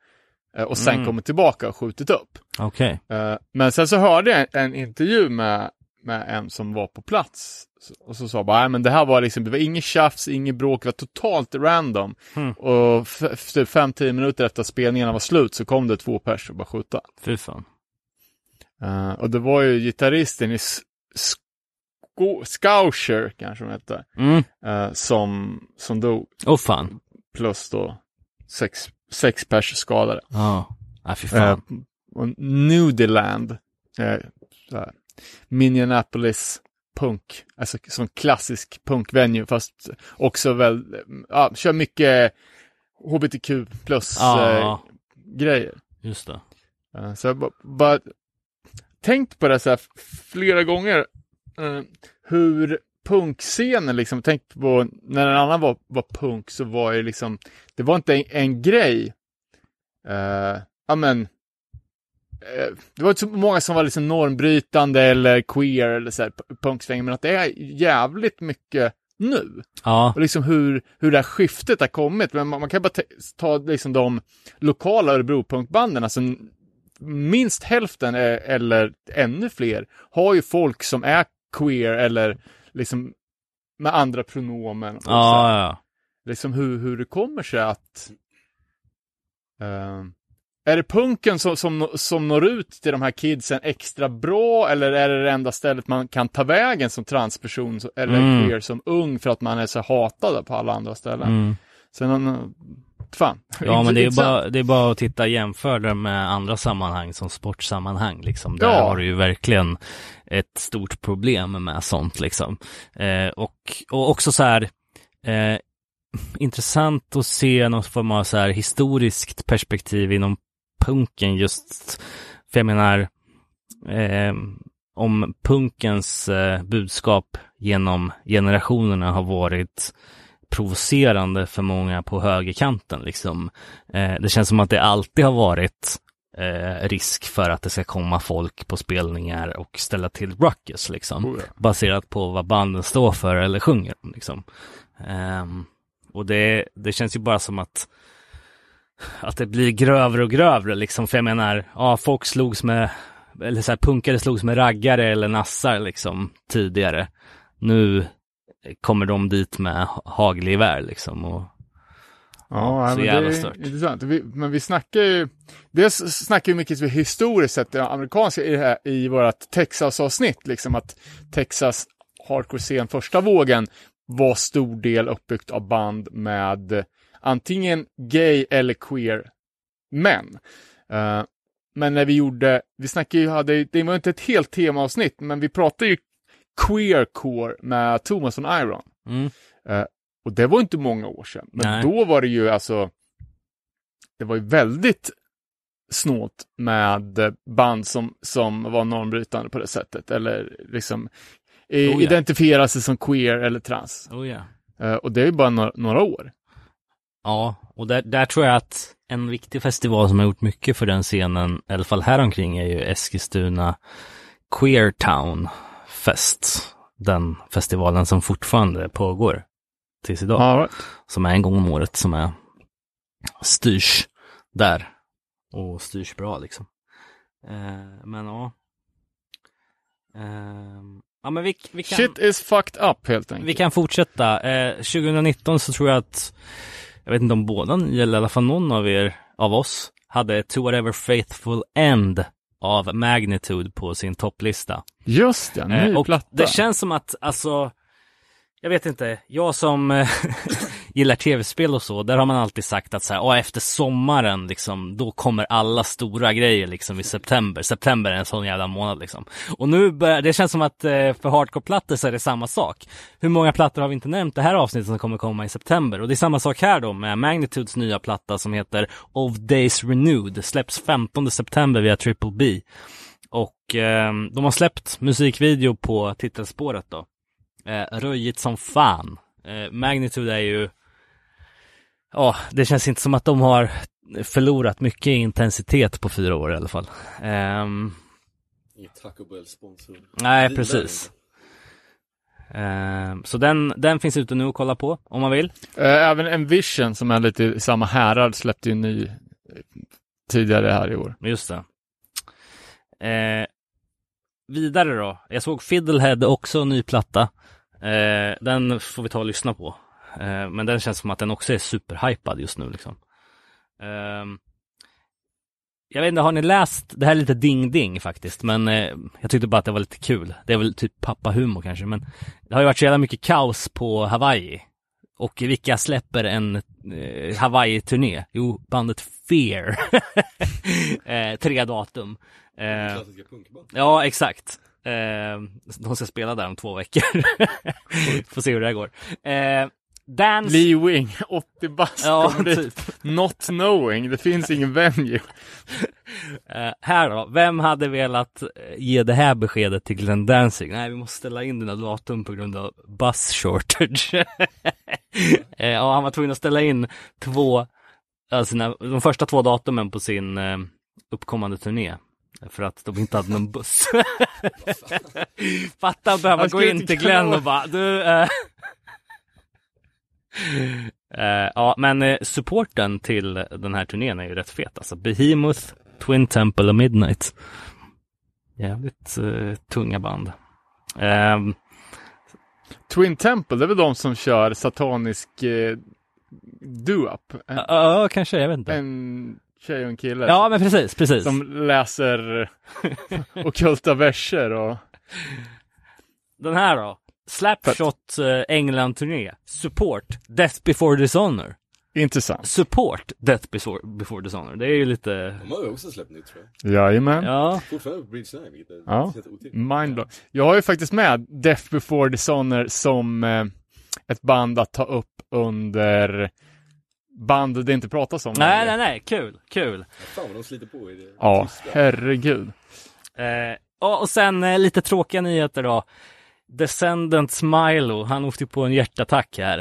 eh, och sen mm. kommit tillbaka och skjutit upp. Okay. Eh, men sen så hörde jag en, intervju med, med en som var på plats och så sa bara, nej men det här var liksom, det var inget tjafs, inget bråk, det var totalt random. Mm. Och typ fem, tio minuter efter att spelningarna var slut så kom det två pers och bara skjuta. Fy fan. Uh, och det var ju gitarristen i Scousher, kanske de hette, mm. uh, som, som dog. Åh oh, fan. Plus då sex, sex pers skadade. Ja, oh. ah, fy fan. Uh, och Nudiland, uh, Minneapolis punk, alltså som klassisk punkvenue fast också väl, ja, kör mycket hbtq plus ja, eh, grejer. Just det. Uh, så jag bara, bara tänkt på det så här flera gånger, uh, hur punkscenen liksom, tänk på när en annan var, var punk så var det liksom, det var inte en, en grej, ja men Eh, det var inte så många som var liksom normbrytande eller queer eller så här punksvängen, men att det är jävligt mycket nu. Ja. Och liksom hur, hur det här skiftet har kommit. Men man, man kan bara ta liksom de lokala Örebro-punkbanden, alltså minst hälften är, eller ännu fler har ju folk som är queer eller liksom med andra pronomen. Och ja, ja. Liksom hur, hur det kommer sig att uh, är det punken som, som, som når ut till de här kidsen extra bra eller är det det enda stället man kan ta vägen som transperson eller mm. queer som ung för att man är så hatad på alla andra ställen? Mm. Sen, fan. Ja, men det är, bara, det är bara att titta jämföra med andra sammanhang som sportsammanhang liksom. Där ja. har du ju verkligen ett stort problem med sånt liksom. Eh, och, och också så här eh, intressant att se någon form av så här historiskt perspektiv inom punken just, för jag menar, eh, om punkens eh, budskap genom generationerna har varit provocerande för många på högerkanten liksom. Eh, det känns som att det alltid har varit eh, risk för att det ska komma folk på spelningar och ställa till ruckus liksom. Oh ja. Baserat på vad banden står för eller sjunger liksom. Um, och det, det känns ju bara som att att det blir grövre och grövre liksom. För jag menar, ja, folk slogs med, eller så här, punkare slogs med raggare eller nassar liksom tidigare. Nu kommer de dit med hagelgevär liksom och Ja, ja så jävla stört. intressant. Vi, men vi snackar ju, dels snackar vi mycket historiskt sett, amerikanska i, det här, i vårt Texas-avsnitt, liksom att Texas hardcore-scen första vågen var stor del uppbyggt av band med antingen gay eller queer män. Uh, men när vi gjorde, vi snackade ju, hade, det var inte ett helt temaavsnitt, men vi pratade ju queercore med Thomas von Iron. Mm. Uh, och det var inte många år sedan, men Nej. då var det ju alltså, det var ju väldigt snålt med band som, som var normbrytande på det sättet, eller liksom oh, yeah. identifiera sig som queer eller trans. Oh, yeah. uh, och det är ju bara några, några år. Ja, och där, där tror jag att en viktig festival som har gjort mycket för den scenen, i alla fall här omkring är ju Eskilstuna Queer Town Fest. Den festivalen som fortfarande pågår tills idag. Right. Som är en gång om året som är styrs där. Och styrs bra liksom. Eh, men ja. Eh, ja men vi, vi kan... Shit is fucked up helt enkelt. Vi kan fortsätta. Eh, 2019 så tror jag att, jag vet inte om båda eller i alla fall någon av er, av oss, hade To Whatever Faithful End av Magnitude på sin topplista. Just det, ny Eh, och platta. det känns som att, alltså, jag vet inte, jag som eh, gillar tv-spel och så, där har man alltid sagt att så här, efter sommaren liksom, då kommer alla stora grejer liksom i september. September är en sån jävla månad liksom. Och nu börjar, det känns som att eh, för hardcore-plattor så är det samma sak. Hur många plattor har vi inte nämnt det här avsnittet som kommer komma i september? Och det är samma sak här då med Magnitudes nya platta som heter Of Days Renewed, släpps 15 september via Triple B. Och eh, de har släppt musikvideo på titelspåret då. Eh, röjigt som fan. Eh, Magnitude är ju, ja, det känns inte som att de har förlorat mycket i intensitet på fyra år i alla fall. Ehm, Inget Taco Bell-sponsor. nej, precis. Ehm, så den, den finns ute nu att kolla på om man vill. Eh, Även Envision som är lite i samma härad släppte ju en ny eh, tidigare här i år. Just det. Eh, vidare då. Jag såg Fiddlehead också, en ny platta. Eh, den får vi ta och lyssna på. Eh, men den känns som att den också är superhypad just nu liksom. Ehm, jag vet inte, har ni läst, det här är lite ding-ding faktiskt, men eh, jag tyckte bara att det var lite kul. Det är väl typ pappahumor kanske, men det har ju varit så jävla mycket kaos på Hawaii. Och vilka släpper en eh, Hawaii-turné? Jo, bandet Fear. tre datum. Eh, Klassiska punkband. ja, exakt. Eh, de ska spela där om två veckor. Får se hur det här går. Eh, Dance... Lee Wing, 80 bast, Ja, dit. typ. Not knowing, det finns ingen venue. Eh, här då, vem hade velat eh, ge det här beskedet till Glenn Danzig? Nej, vi måste ställa in dina datum på grund av bus shortage. eh, ja, han var tvungen att ställa in två, alltså sina, de första två datumen på sin eh, uppkommande turné. För att de inte hade någon buss. Fatta att behöva gå in inte till Glenn och bara, du, eh... Eh, ja, men eh, supporten till den här turnén är ju rätt fet. Alltså Behemoth, Twin Temple och Midnight. Jävligt eh, tunga band. Ehm, Twin Temple, det är väl de som kör satanisk eh, do-up? Ja, kanske, jag vet inte. en tjej och en kille Ja, men precis, precis. som läser ockulta verser och Den här då. Slapshot eh, England-turné. Support, Death before Dishonor. intressant. Support, Death before, before Dishonor. Det är ju lite, De har ju också släppt nytt tror jag. Jajamän. ja. Fortfarande på Bridge 9, vilket är Ja. Mindblown. Jag har ju faktiskt med Death before Dishonor som eh, ett band att ta upp under band det inte pratas om. Nej, nej, nej, kul, kul. Fan vad de sliter på i det Ja, tysta. herregud. Eh, och och sen eh, lite tråkiga nyheter då. Descendant Milo, han åkte på en hjärtattack här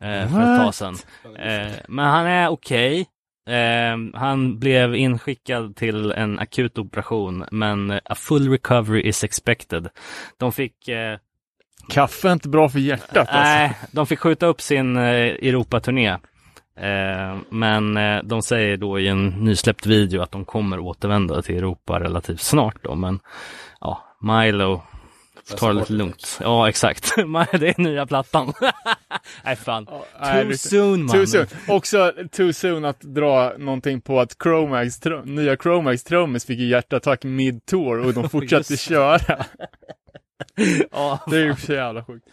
eh, för ett tag sedan. Eh, men han är okej. Eh, han blev inskickad till en akut operation, men eh, a full recovery is expected. De fick, eh, Kaffe är inte bra för hjärtat alltså. nej, de fick skjuta upp sin eh, Europaturné. Men de säger då i en nysläppt video att de kommer återvända till Europa relativt snart då, men ja, Milo Ta det lite lugnt. Ja, exakt. det är nya plattan. Nej, fan. Nej, Too det- soon, man. Too soon. Också too soon att dra någonting på att Chromax, nya Chromax trummis fick ju hjärtattack mid-tour och de fortsatte köra. Ja, Det är ju så jävla sjukt.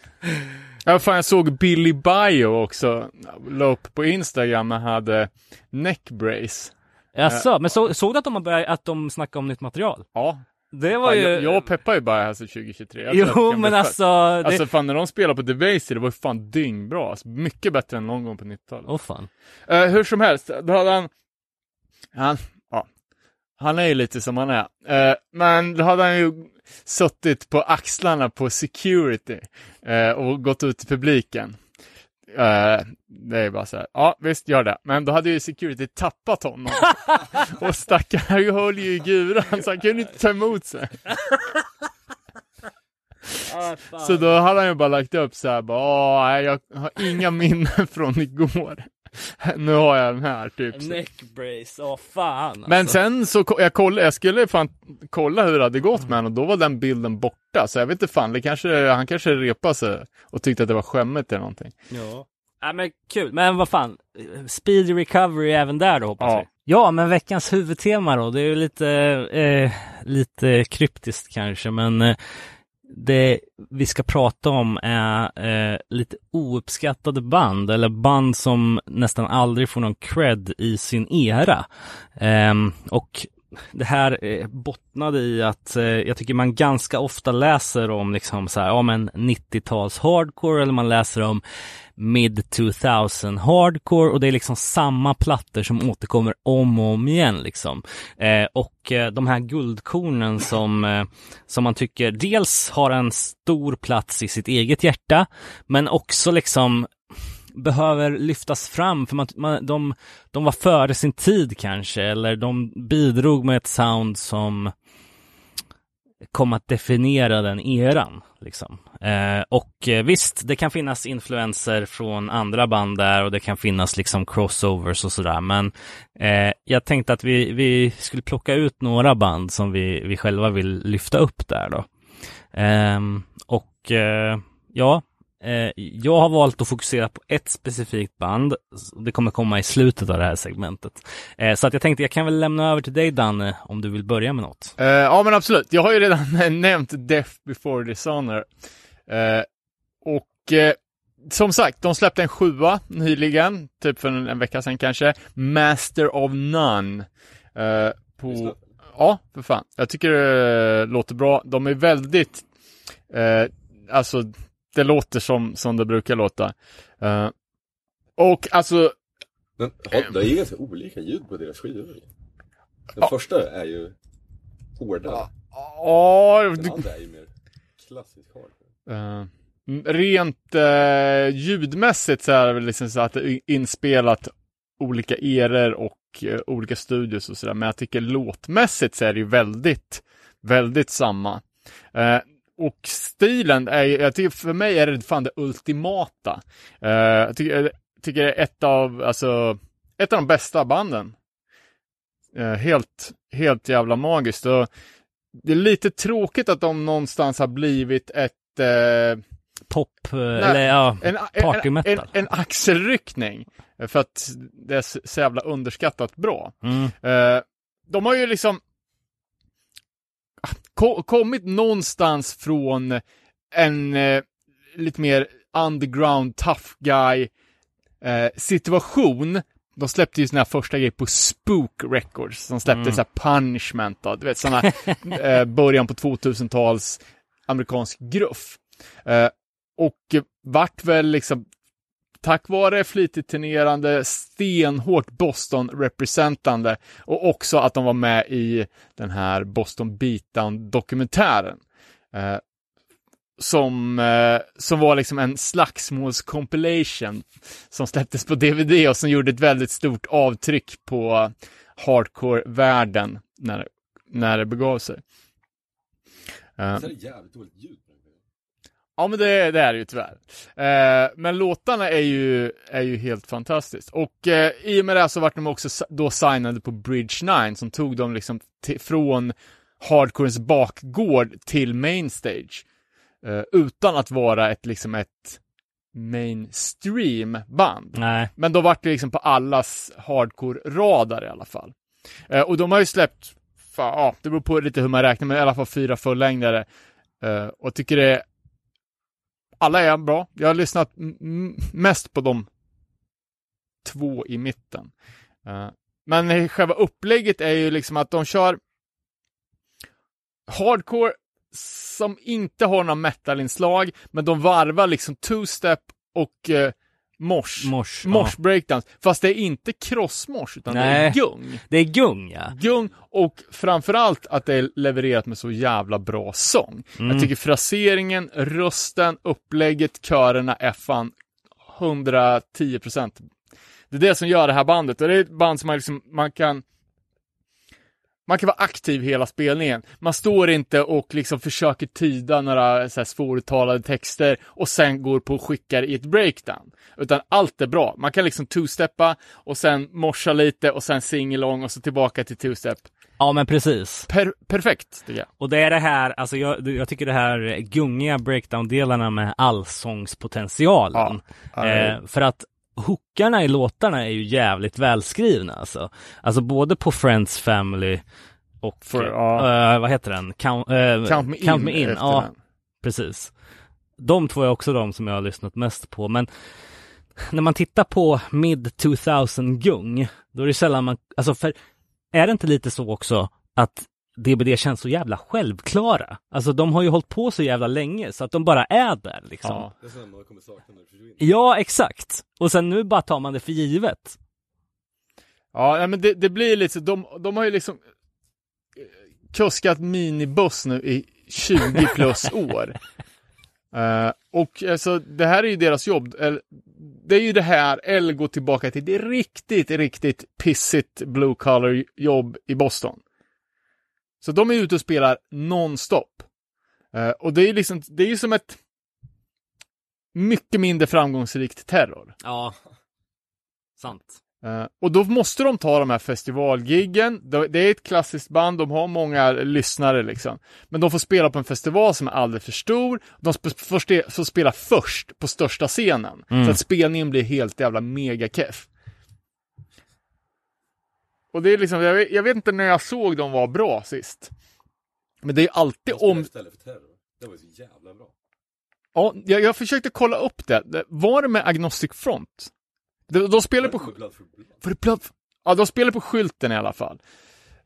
Ja, fan, jag såg Billy Bio också, la upp på Instagram, han hade neck brace. Jaså, men så, såg du att de, börjat, att de snackade om nytt material? Ja, Det var ju... jag, jag peppar ju bara alltså 2023. Jag tror att det Jo, men alltså... Det... Alltså fan när de spelar på Debaser, det var ju fan dyngbra. Alltså, mycket bättre än någon gång på 90-talet. Åh fan. Eh, hur som helst, då hade han, han, ja, han är ju lite som han är. Eh, men då hade han ju suttit på axlarna på security eh, och gått ut till publiken. Eh, det är bara så här, ja visst gör det. Men då hade ju security tappat honom. och stackaren höll ju i guran så han kunde inte ta emot sig. Så då hade han ju bara lagt upp så här, bara, "Åh, nej, jag har inga minnen från igår. nu har jag den här typ. Neckbrace, åh fan Men alltså. sen så, jag, koll, jag skulle fan kolla hur det hade gått med honom och då var den bilden borta. Så jag vet inte fan, det kanske, han kanske repade sig och tyckte att det var skämmigt eller någonting. Ja. ja men kul, men vad fan Speedy recovery även där då hoppas Ja. vi Ja men veckans huvudtema då, det är ju lite, eh, lite kryptiskt kanske men eh, det vi ska prata om är eh, lite ouppskattade band eller band som nästan aldrig får någon cred i sin era. Eh, och det här eh, bottnade i att eh, jag tycker man ganska ofta läser om liksom så här, ja men 90-tals hardcore eller man läser om mid 2000 hardcore och det är liksom samma plattor som återkommer om och om igen liksom. Eh, och eh, de här guldkornen som, eh, som man tycker dels har en stor plats i sitt eget hjärta men också liksom behöver lyftas fram för man, man, de, de var före sin tid kanske eller de bidrog med ett sound som kom att definiera den eran. Liksom. Eh, och eh, visst, det kan finnas influenser från andra band där och det kan finnas liksom crossovers och sådär. Men eh, jag tänkte att vi, vi skulle plocka ut några band som vi, vi själva vill lyfta upp där då. Eh, och eh, ja, jag har valt att fokusera på ett specifikt band. Det kommer komma i slutet av det här segmentet. Eh, så att jag tänkte jag kan väl lämna över till dig Danne om du vill börja med något. Eh, ja men absolut, jag har ju redan nämnt Death before Dishonor. Eh, och eh, som sagt, de släppte en sjua nyligen, typ för en, en vecka sedan kanske. Master of None. Eh, på, ja, för fan. Jag tycker det låter bra. De är väldigt, eh, alltså det låter som, som det brukar låta. Eh, och alltså, Men har, det är ju ganska olika ljud på deras skivor. Den Ja. första är ju hårdare. ja, Den andra är ju mer klassisk hardcore. M- rent uh, ljudmässigt så är det väl liksom så att det är inspelat olika eror och olika studios och sådär. Men jag tycker låtmässigt så är det ju väldigt, väldigt samma. Och stilen är jag tycker för mig är det fan det ultimata. Eh, jag tycker, tycker det är ett av, alltså, ett av de bästa banden. Eh, helt, helt jävla magiskt. Och det är lite tråkigt att de någonstans har blivit ett eh, Pop, eh, eller ja, en, Party en, metal. en, en axelryckning. För att det är så jävla underskattat bra. mm, de har ju liksom ko- kommit någonstans från en eh, lite mer underground tough guy eh, situation. De släppte ju sina första grejer på Spook Records, som släppte Mm. så Punishment då, du vet sådana eh, början på 2000-tals amerikansk gruff. Eh, och vart väl liksom tack vare flitigt turnerande, stenhårt Boston-representande och också att de var med i den här Boston Beatdown-dokumentären. Eh, som, eh, som var liksom en slagsmåls-compilation som släpptes på DVD och som gjorde ett väldigt stort avtryck på hardcore-världen när, när det begav sig. Eh, det är jävligt dåligt ljud. Ja, men det, det är det ju tyvärr. Eh, men låtarna är ju, är ju helt fantastiskt. Och eh, i och med det så vart de också då signade på Bridge 9 som tog dem liksom från hardcorens bakgård till mainstage. Eh, utan att vara ett liksom ett mainstream band. nej, Men då vart det liksom på allas hardcore-radar i alla fall. Eh, och de har ju släppt, fan, ja, det beror på lite hur man räknar, men i alla fall fyra fullängdare. Eh, och tycker det alla är bra. Jag har lyssnat mest på de två i mitten. Uh, men själva upplägget är ju liksom att de kör hardcore som inte har några metalinslag, men de varvar liksom two-step och eh, mosh. mors. Mosh Ja. breakdance. Fast det är inte crossmosh, utan det Nej. är gung. Det är gung ja. Gung och framförallt att det är levererat med så jävla bra sång. Mm. Jag tycker fraseringen, rösten, upplägget, körerna är fan 110 procent. Det är det som gör det här bandet och det är ett band som man, liksom, man kan man kan vara aktiv hela spelningen. Man står inte och liksom försöker tyda några så här svåruttalade texter och sen går på och skickar i ett breakdown. Utan allt är bra. Man kan liksom two-steppa och sen morsa lite och sen sing-along och så tillbaka till two-step. Ja men precis. Per perfekt, tycker jag. Och det är det här, alltså jag, jag tycker det här gungiga breakdown-delarna med allsångspotentialen. Ja. Eh, för att hookarna i låtarna är ju jävligt välskrivna alltså. Alltså både på Friends Family och, För- ja. eh, vad heter den? Count, eh, Count me in. Me in. Ja, den. precis. De två är också de som jag har lyssnat mest på, men när man tittar på mid 2000 gung, då är det sällan man, alltså för är det inte lite så också att DBD känns så jävla självklara? Alltså de har ju hållit på så jävla länge så att de bara är där liksom. Ja. Det är sånt man kommer sakna när det försvinner. Ja, exakt. Och sen nu bara tar man det för givet. Ja, men det, det blir lite så, de, de har ju liksom eh, kuskat minibuss nu i 20 plus år. Eh, och alltså, det här är ju deras jobb. Eller, det är ju det här, eller gå tillbaka till det riktigt, riktigt pissigt blue collar jobb i Boston. Så de är ute och spelar nonstop. Eh, och det är liksom, det är ju som ett mycket mindre framgångsrikt terror. Ja. Sant. Eh, och då måste de ta de här festivalgiggen. Det är ett klassiskt band, de har många lyssnare liksom. Men de får spela på en festival som är alldeles för stor. De sp- får, spela först på största scenen. Mm. Så att spelningen blir helt jävla mega keff. Och det är liksom, jag vet, jag vet inte när jag såg dem var bra sist. Men det är alltid om... istället för terror. Det var så jävla bra. Ja, jag, jag försökte kolla upp det. Var det med Agnostic Front? De, de spelar på... Blood for blood. För. Ja, de spelar på skylten i alla fall.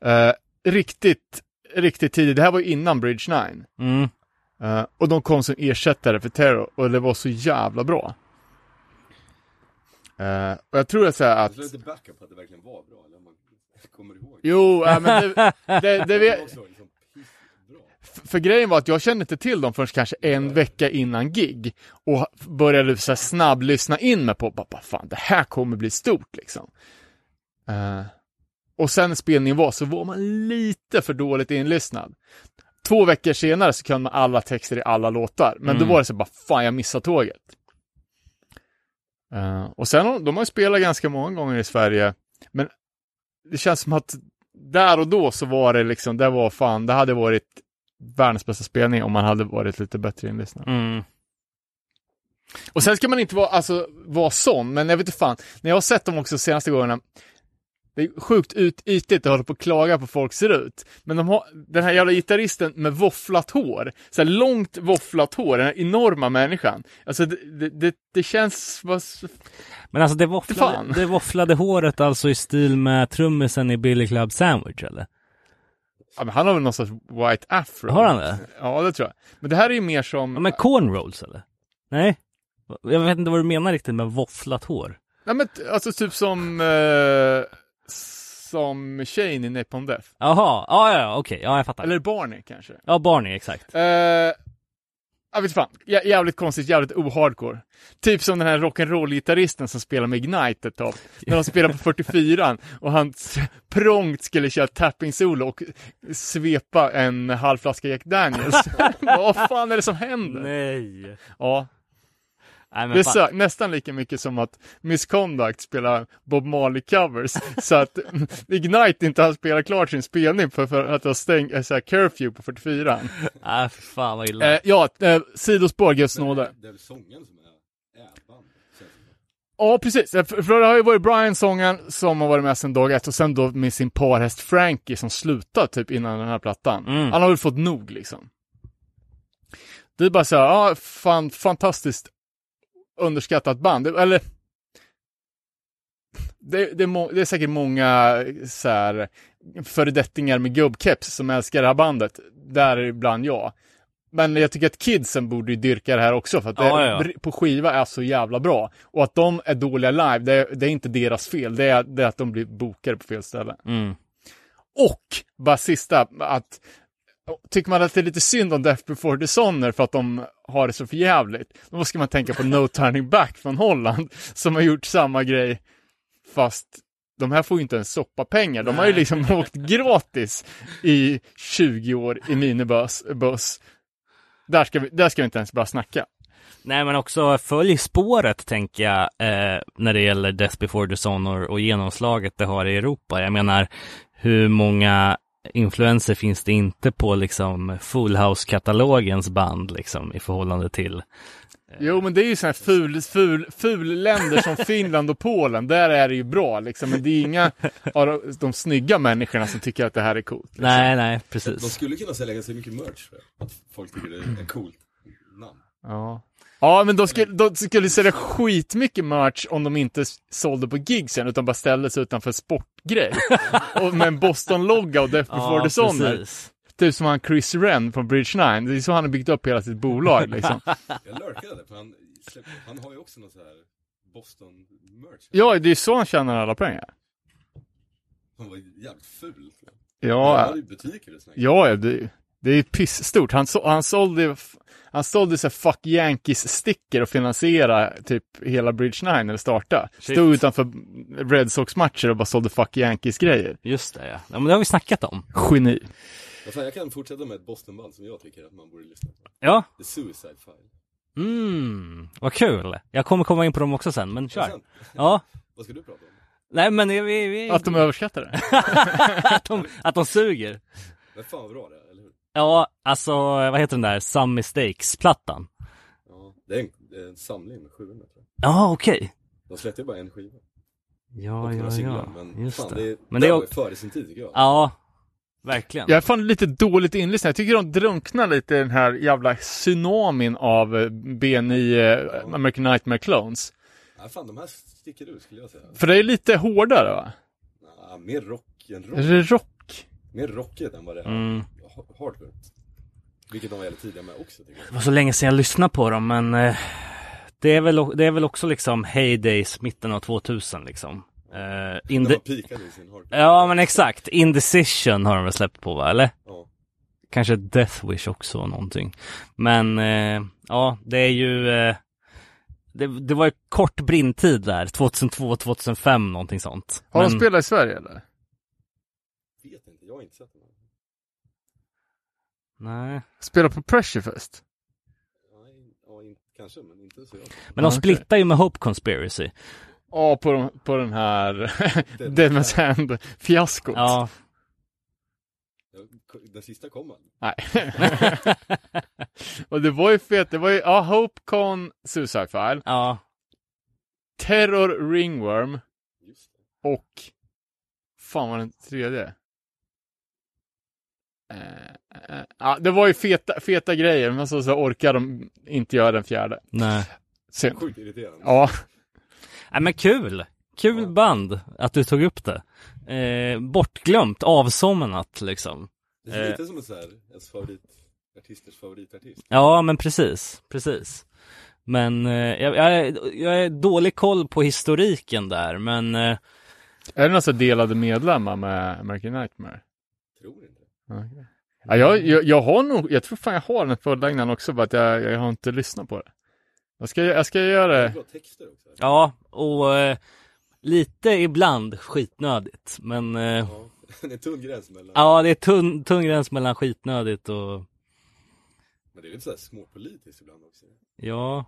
Eh, riktigt, riktigt tidigt. Det här var ju innan Bridge 9. Mm. Eh, och de kom som ersättare för Terror och det var så jävla bra. Eh, och jag tror att säga Jag att... skulle lite backup på att det verkligen var bra, eller kommer ihåg. Jo, äh, men det, det, det, Det vet... liksom. För grejen var att jag kände inte till dem förrän kanske en vecka innan gig. Och började så här snabb lyssna in mig på, bara, fan det här kommer bli stort liksom. Eh, och sen spelningen var så var man lite för dåligt inlyssnad. Två veckor senare så kunde man alla texter i alla låtar. Men Mm. då var det så bara, fan jag missade tåget. Eh, och sen, de har ju spelat ganska många gånger i Sverige. Men det känns som att där och då så var det liksom, det var fan, det hade varit världens bästa spelning om man hade varit lite bättre inlyssnad. Mm. Och sen ska man inte vara, alltså, vara sån, men jag vet inte fan, när jag har sett dem också senaste gångerna, det är sjukt ut, ytligt att hålla på och klaga på hur folk ser ut. Men de har, den här jävla gitarristen med våfflat hår, så här långt våfflat hår, den här enorma människan. Alltså det, det, det, känns, vad, Men alltså det våfflade, det våfflade håret alltså i stil med trummisen i Billy Club Sandwich eller? ja, men han har väl någon sorts white afro. Har han det? Ja, det tror jag. Men det här är ju mer som, Ja, men cornrows eller? Nej? Jag vet inte vad du menar riktigt med våfflat hår. nej men alltså typ som, eh, som Shane i Napalm Death. Jaha, ja, ja, okej, ja jag fattar. Eller Barney kanske. Ja, Barney, exakt. Uh, jag vet fan, Jä- jävligt konstigt, jävligt ohardcore. Typ som den här rock'n'roll-gitarristen som spelar med Ignite ett tag. När de spelar på 44 och han prångt skulle köra tapping-solo och svepa en halv flaska Jack Daniels. Vad fan är det som händer? Nej. Ja, Nej det är nästan lika mycket som att Misconduct spelar Bob Marley-covers. så att Ignite inte har spelat klart sin spelning för, för att har stängt, äh, så här, curfew på 44 Nej, fan vad illa. Eh, ja, eh, sidospår, Guds nåde. Det är väl sången som är. Ja, precis. Eh, För, för det har ju varit Brian sången som har varit med sedan dag ett och sen då med sin parhäst Frankie som slutade typ innan den här plattan. Mm. Han har väl fått nog liksom. Det är bara så här, ja, fan, fantastiskt underskattat band. Eller det, det, är det är säkert många så här föredettingar med gubbkeps som älskar det här bandet. Där är ibland jag. Men jag tycker att kidsen borde ju dyrka det här också för att Ja, det ja. på skiva är så jävla bra. Och att de är dåliga live, det är, det är inte deras fel. Det är, det är att de blir bokade på fel ställe. Mm. Och, bara sista, att tycker man att det är lite synd om Death before Dishonor för att de har det så förjävligt, då ska man tänka på No Turning Back från Holland, som har gjort samma grej, fast de här får ju inte ens soppapengar. De har ju liksom åkt gratis i 20 år i minibuss. Buss. Där, ska vi, där ska vi inte ens bara snacka. Nej, men också följ spåret, tänker jag, eh, när det gäller Death before Dishonor och genomslaget det har i Europa. Jag menar, hur många influenser finns det inte på liksom Full House-katalogens band liksom i förhållande till Jo, men det är ju sådana här ful, ful, ful länder som Finland och Polen. Där är det ju bra liksom, men det är inga av de, de snygga människorna som tycker att det här är coolt. Liksom. Nej, nej, De precis. skulle kunna sälja ganska mycket merch för att folk tycker det är coolt namn. Ja. Ja, men de skulle, de skulle sälja skitmycket merch om de inte sålde på gigsen, utan bara ställde sig utanför sportgrej. och med en Boston-logga och Death before Ja, Dishonor. precis. Typ som han Chris Wren från Bridge 9. Det är så han har byggt upp hela sitt bolag liksom. Jag lurkade för han, han har ju också något så här Boston-merch. Ja, det är så han tjänar alla pengar. Han var jävligt ful. Han Ja, hade ju butiker och sånt. ja det, det är pissstort. Han, så, han sålde, han sålde så här Fuck Yankees-sticker och finansierade typ hela Bridge 9 eller starta. Shit. Stod utanför Red Sox-matcher och bara sålde Fuck Yankees-grejer. Just det, ja. ja. Men det har vi snackat om. Geni. Men fan, jag kan fortsätta med ett Boston-band som jag tycker att man borde lyssna på. Ja. The Suicide File. Mm, vad kul. Jag kommer komma in på dem också sen, men kör. sen, Ja. vad ska du prata om? Nej, men vi... vi... Att de överskattar det. att, de, att de suger. Men fan vad bra det är? Ja, alltså, vad heter den där? Some Mistakes-plattan? Ja, det är en, det är en samling med 700 tror jag. Ja, okej. De släppte ju bara en skiva. Ja, ja, singlar, ja. men Just fan, det. det, är, Men det är var ju före sin tid tycker jag. Ja, verkligen. Jag är fan lite dåligt inlyssnad. Jag tycker de drunknar lite i den här jävla tsunamin av eh, B9 eh, American Nightmare Clones. Ja, fan, de här sticker ut skulle jag säga. För det är lite hårdare va? Ja, mer rock än rock. Är det rock? Mer rockigt än vad det är Mm. Hardcore. Vilket de var jävligt tidiga med också tycker Det jag. var så länge sedan jag lyssnade på dem, men eh, det, är väl, det är väl också liksom heydays, mitten av 2000 liksom. Eh, När inde- man pikade i sin hardcore. ja, men exakt. Indecision har de väl släppt på, va? Eller? Ja. Kanske Death Wish också, och någonting. Men eh, ja, det är ju... Eh, det, det var ju kort brintid där, 2002, 2005, någonting sånt. Har Men- de spelat i Sverige eller? Vet inte, jag har inte sett dem. Nej. Spelat på Pressurefest? Nej, ja, in, kanske, men inte så jag. Men de splittar ju med Hope Conspiracy. Ja, på, de, på den här Den- Deadman's Hand-fiaskot. Ja. Den sista kom aldrig. Nej. och det var ju fet, det var ju, ja, HopeCon Suicide File, ja. Terror Ringworm Just det. och fan var den tredje? Eh, eh, ja, det var ju feta, feta grejer, men så, så orkar de inte göra den fjärde. Nej. Sen, Sjukt irriterande. ja, Nej men kul! Kul Ja. band att du tog upp det. Eh, bortglömt, avsomnat liksom. Det är Eh. lite som en så här, ens favoritartisters favoritartist. Ja men precis, precis. Men eh, jag, jag, är- jag är dålig koll på historiken där, men eh, är det några delade medlemmar med American Nightmare? Tror inte. Ja, jag, jag, jag har nog, jag tror fan jag har den fullängden också, bara att jag, jag har inte lyssnat på det. Jag ska, jag ska göra Det ja, och eh, lite ibland skitnödigt. Men eh, Ja, det är tunn gräns mellan, ja, det är tunn, tung gräns mellan skitnödigt och men det är lite så här småpolitiskt ibland också. ja.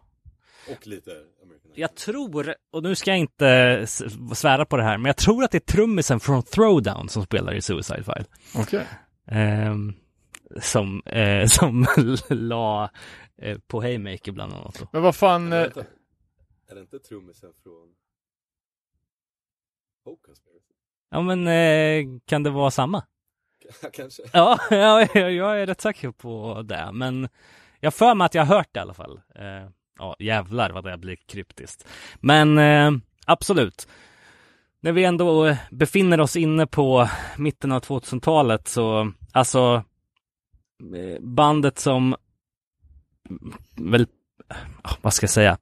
Och lite American Jag tror, och nu ska jag inte svära på det här, men jag tror att det är trummisen från Throwdown som spelar i Suicide File. Okej. Ehm, som, eh, som la eh, på Haymaker bland annat. Då. Men vad fan, Men eh, vänta, är det inte trummisen från? Ja men eh, kan det vara samma? Kanske. Ja, ja, jag jag är rätt säker på det, men jag för mig att jag har hört det i alla fall. Eh, ja, jävlar vad det blir kryptiskt. Men eh, absolut. När vi ändå eh, befinner oss inne på mitten av 2000-talet så, alltså eh, bandet som mm, väl, ah, vad ska jag säga,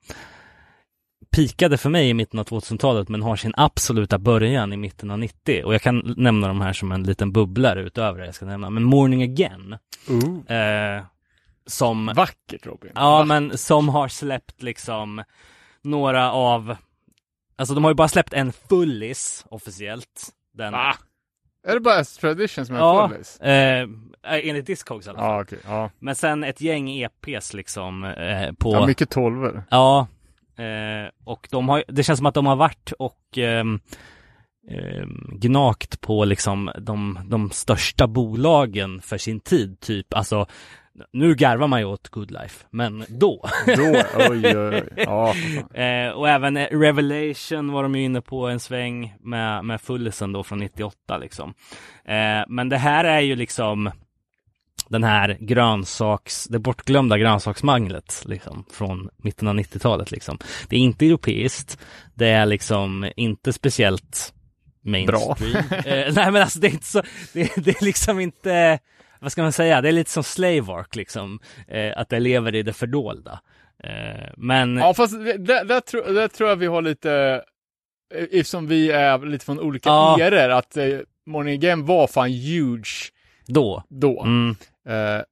pikade för mig i mitten av 2000-talet men har sin absoluta början i mitten av 90. Och jag kan nämna de här som en liten bubblare utöver det jag ska nämna. Men Morning Again, Ooh. eh, som Vackert Robin. Ja, men som har släppt liksom några av, alltså de har ju bara släppt en fullis officiellt. Den, Va? Är det bara Tradition som är ja, fullis? eh, enligt Discogs i alla fall. Ja, okej. Ja. Men sen ett gäng EPs liksom eh, på, ja, mycket tolvor. ja, eh, och de har, det känns som att de har varit och ehm, gnagt på liksom de, de största bolagen för sin tid, typ, alltså nu garvar man ju åt Good Life, men då Då, oj, oj, oj. Ja. Eh, och även eh, Revelation var de ju inne på en sväng med, med Fullisen då från 98 liksom. Eh, men det här är ju liksom den här grönsaks, det bortglömda grönsaksmanglet liksom från mitten av 90-talet liksom. Det är inte europeiskt, det är liksom inte speciellt mainstream. eh, nej men alltså det är inte så, det, det är liksom inte, vad ska man säga, det är lite som Slave Ark liksom, eh, att det lever i det fördolda. Eh, men ja, fast det, det, där, tror, där tror jag vi har lite, eh, eftersom vi är lite från olika Ja. eror, att eh, Morning Again var fan huge då, då. mm. Eh,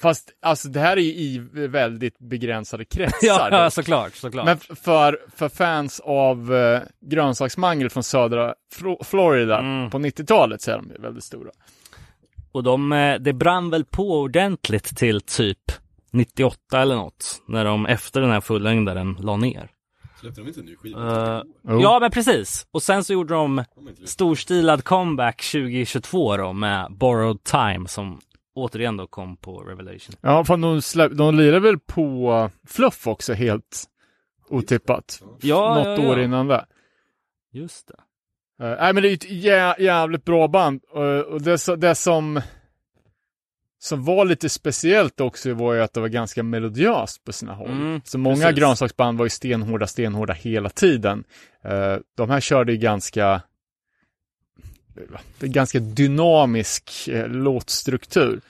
fast alltså det här är ju i väldigt begränsade kretsar. ja, såklart, såklart. Men för, för fans av eh, grönsaksmangel från södra Flo- Florida Mm. på 90-talet så är de ju väldigt stora. Och de, eh, det brann väl på ordentligt till typ 98 eller något, när de efter den här fullängdaren la ner. Släppte de inte en ny skiva? Jo. ja, men precis. Och sen så gjorde de storstilad comeback 2022 då med Borrowed Time som återigen då kom på Revelation. Ja, fan de, släpp, de lirar väl på uh, Fluff också helt otippat. Ja, Något ja, ja. år innan det. Just det. Uh, nej men det är ett jä jävligt bra band. Uh, och det, det som, som var lite speciellt också var ju att det var ganska melodiöst på sina håll. Mm, så många precis. grönsaksband var ju stenhårda, stenhårda hela tiden. Uh, de här körde ju ganska ganska dynamisk låtstruktur.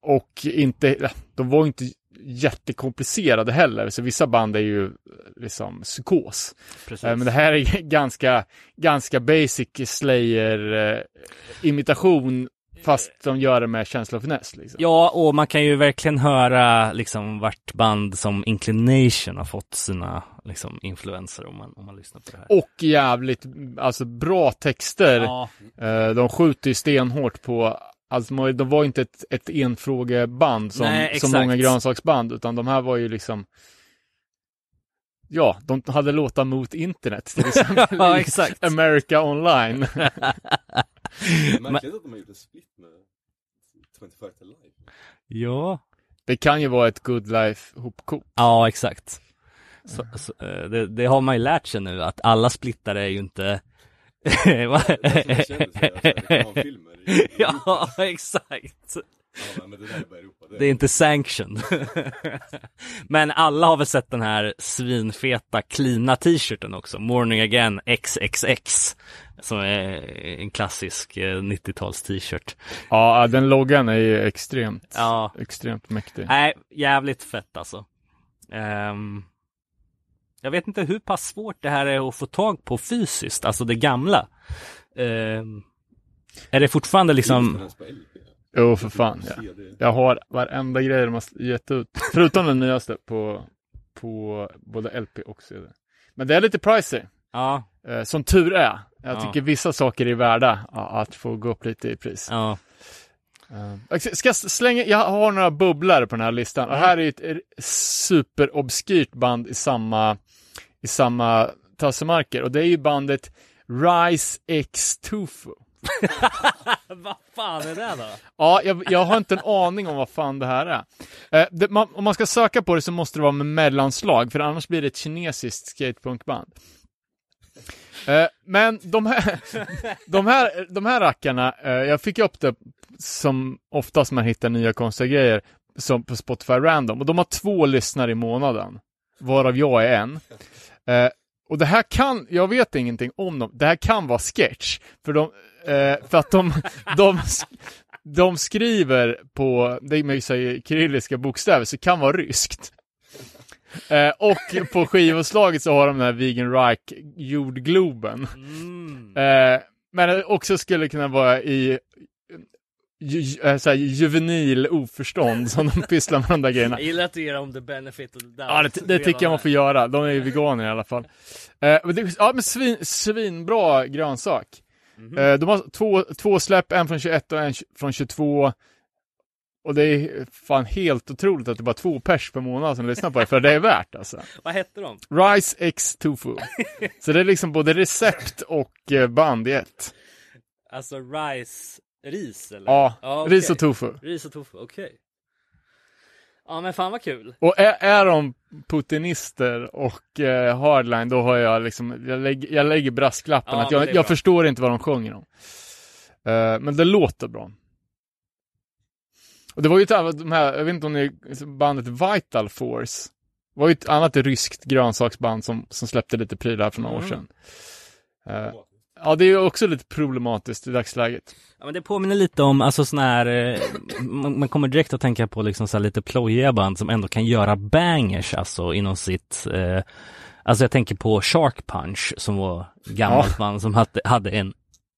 Och inte, de var inte jättekomplicerade heller, så vissa band är ju eh, liksom psykos. Precis. Eh, Men det här är ganska, ganska basic Slayer-imitation, fast de gör det med känsla och finess. Liksom. Ja, och man kan ju verkligen höra liksom vart band som Inclination har fått sina liksom influenser om man, om man lyssnar på det här. Och jävligt, alltså bra texter. Ja, Eh, De skjuter ju stenhårt på, alltså de- var inte ett, ett enfrågeband som, Nej, som många grönsaksband, utan de här var ju liksom Ja, de hade låtar mot internet till exempel ja exakt. America Online. Märkligt att de har gjort en split med 25 to Live. Ja, Det kan ju vara ett good life hopkok. ja exakt. Så, så, eh, det, det har man ju lärt sig nu att alla splittare är ju inte reklamfilmer. Ja, exakt. Ja, men det där är bara Europa. Det är inte sanctioned. Men alla har väl sett den här svinfeta, klina t-shirten också. Morning Again XXX. Som är en klassisk eh, 90-tals t-shirt. Ja, den loggan är ju extremt, Ja, extremt mäktig. nej, jävligt fett alltså. Ehm, jag vet inte hur pass svårt det här är att få tag på fysiskt, alltså det gamla. Ehm, är det fortfarande liksom? Jo, för fan. Ja. Jag har varenda grej de har gett ut, förutom den nyaste på, på både LP och CD. Men det är lite pricey, ja, eh, som tur är. Jag Ja. tycker vissa saker är värda att få gå upp lite i pris. ja, Eh, jag ska- jag slänga, jag har några bubblor på den här listan. Och här är ett ett superobskyrt band i samma, i samma tassemarker. Och det är ju bandet Rise X Tofu. vad fan är det då? Ja, jag, jag har inte en aning om vad fan det här är. Eh, det, man, om man ska söka på det så måste det vara med mellanslag, för annars blir det ett kinesiskt skatepunkband. Eh, men de här, de här, de här rackarna, eh, jag fick upp det som oftast man hittar nya konstiga grejer, som på Spotify random, och de har två lyssnare i månaden, varav jag är en. Eh, och det här kan, jag vet ingenting om dem, det här kan vara sketch, för de, eh, för att de, de, de skriver på, det är med kyrilliska bokstäver, så det kan vara ryskt. Eh, och på skivomslaget så har de den här Vegan Reich jordgloben. Mm. Eh, men det också skulle kunna vara i ju, eh, så här, juvenil oförstånd som de pysslar med de där grejerna. Jag gillar att du ger dem the benefit of the doubt. Ja, det, det tycker jag man får göra. De är ju veganer i alla fall. Eh, men det, ja, men svin, svinbra grönsak. Mhm. Eh, de har två, två släpp, en från 21 och en från 22. Och det är fan helt otroligt att det bara är två pers per månad som lyssnar på det, för det är värt alltså. Vad hette de? Rice X Tofu. Så det är liksom både recept och eh, band i ett. Alltså rice, ris eller? Ja, okej. ris och tofu. Ris och tofu, okej. Ja men fan vad kul. Och är, är de putinister och eh, hardline, då har jag liksom, jag, lägg, jag lägger brasklappen Ja, att jag, jag förstår inte vad de sjunger om. Eh, men det låter bra. Och det var ju de här, jag vet inte om ni, bandet Vital Force, det var ju ett annat ryskt grönsaksband som, som släppte lite prylar för några år Mm. sedan. Eh, ja, det är ju också lite problematiskt i dagsläget. Ja men det påminner lite om, alltså sån här, eh, man, man kommer direkt att tänka på liksom så här lite plojiga band som ändå kan göra bangers alltså inom sitt, eh, alltså jag tänker på Shark Punch som var gammalt band som hade, hade en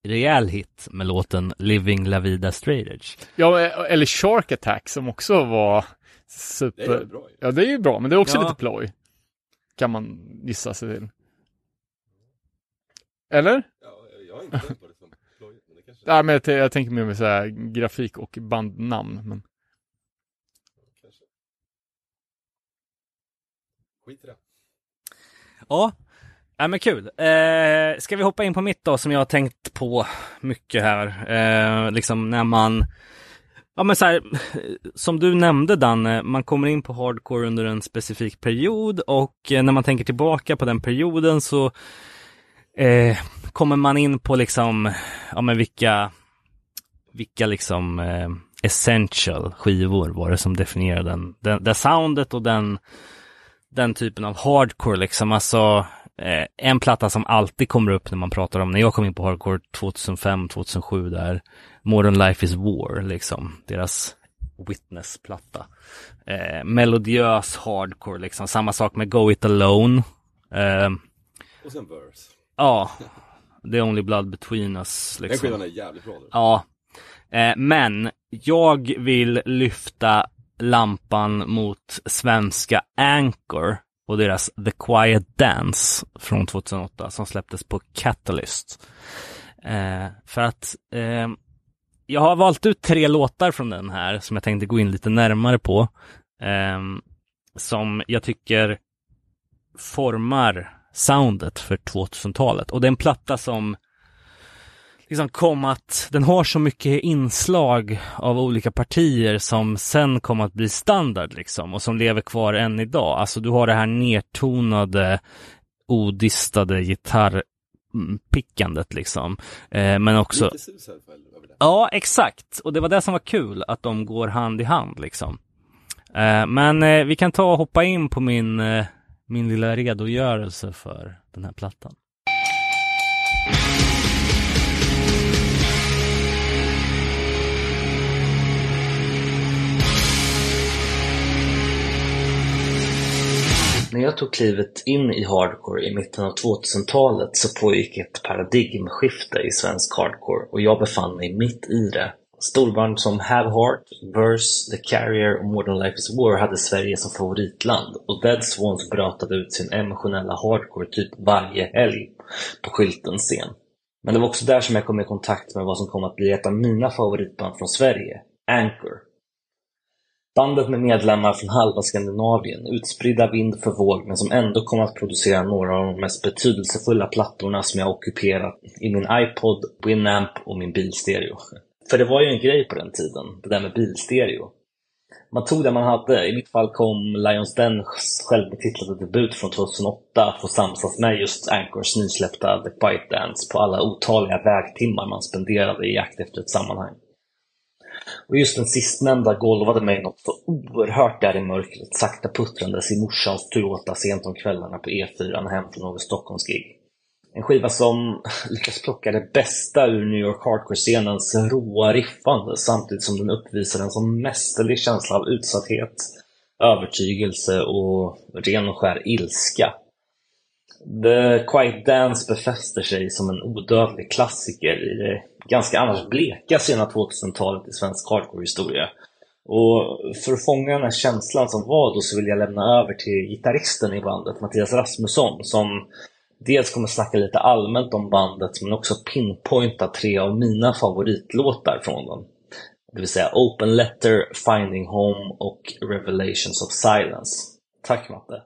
rejäl hit med låten Living La Vida Straight Edge. Ja, eller Shark Attack som också var Det är super... väldigt bra ju. Ja, det är ju bra, men det är också Ja. lite ploj. Kan man gissa sig till. Eller? Ja, jag har inte tänkt på det som plojigt, men det kanske... Nej, men jag, jag tänker mer med så här grafik och bandnamn. Men... kanske. Skit i det. Ja, ja men kul. Eh, ska vi hoppa in på mitt då som jag har tänkt på mycket här. Eh, liksom när man, ja men så här, som du nämnde Danne, man kommer in på hardcore under en specifik period och eh, när man tänker tillbaka på den perioden så eh, kommer man in på liksom, ja men vilka, vilka liksom eh, essential skivor var det som definierade den, den, det soundet och den den typen av hardcore liksom. Alltså eh, en platta som alltid kommer upp när man pratar om, när jag kom in på hardcore 2005, 2007 där, Modern Life is War liksom, deras Witness-platta. Eh, melodiös hardcore liksom, samma sak med Go It Alone. Eh, Och sen verse ja, The Only Blood Between Us Den liksom. skivan är jävligt bra. nu. Ja, eh, men jag vill lyfta lampan mot svenska Anchor och deras The Quiet Dance från 2008 som släpptes på Catalyst. Eh, för att eh, jag har valt ut tre låtar från den här som jag tänkte gå in lite närmare på. Eh, som jag tycker formar soundet för 2000-talet. Och det är en platta som liksom kom att den har så mycket inslag av olika partier som sen kom att bli standard liksom och som lever kvar än idag. Alltså du har det här nertonade, odistade gitarrpickandet liksom. Eh, men också Lite. Ja, exakt. Och det var det som var kul, att de går hand i hand liksom. Eh, men eh, vi kan ta och hoppa in på min, eh, min lilla redogörelse för den här plattan. När jag tog klivet in i hardcore i mitten av 2000-talet så pågick ett paradigmskifte i svensk hardcore och jag befann mig mitt i det. Storband som Have Heart, Verse, The Carrier och Modern Life is War hade Sverige som favoritland och Dead Swans brötade ut sin emotionella hardcore typ varje helg på skyltens scen. Men det var också där som jag kom i kontakt med vad som kom att bli ett av mina favoritband från Sverige, Anchor. Bandet med medlemmar från halva Skandinavien, utspridda vind för våg, men som ändå kom att producera några av de mest betydelsefulla plattorna som jag ockuperat i min iPod, Winamp och min bilstereo. För det var ju en grej på den tiden, det där med bilstereo. Man tog det man hade. I mitt fall kom Lions Dens självbetitlade debut från 2008 att få samsas med just Anchors nysläppta The Quiet Dance på alla otaliga vägtimmar man spenderade i jakt efter ett sammanhang. Och just den sistnämnda golvade mig något så oerhört där i mörkret, sakta puttrandes i morsans Toyota sent om kvällarna på E4 hem från något Stockholmsgig. En skiva som lyckas plocka det bästa ur New York hardcore-scenens råa riffande samtidigt som den uppvisar en sån mästerlig känsla av utsatthet, övertygelse och ren och skär ilska. The Quiet Dance befäster sig som en odödlig klassiker i det ganska annars bleka sena 2000-talet i svensk hardcore-historia. Och för att fånga den här känslan som var då så vill jag lämna över till gitarristen i bandet, Mattias Rasmusson, som dels kommer snacka lite allmänt om bandet men också pinpointa tre av mina favoritlåtar från dem. Det vill säga Open Letter, Finding Home och Revelations of Silence. Tack Matte!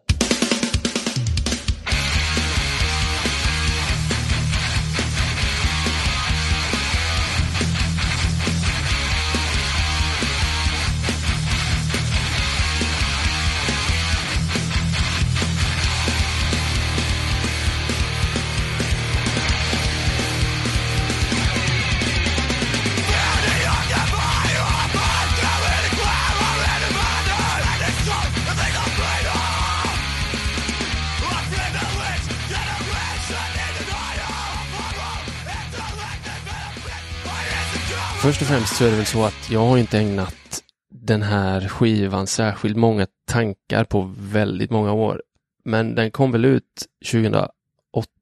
Först och främst så är det väl så att jag har inte ägnat den här skivan särskilt många tankar på väldigt många år. Men den kom väl ut 2008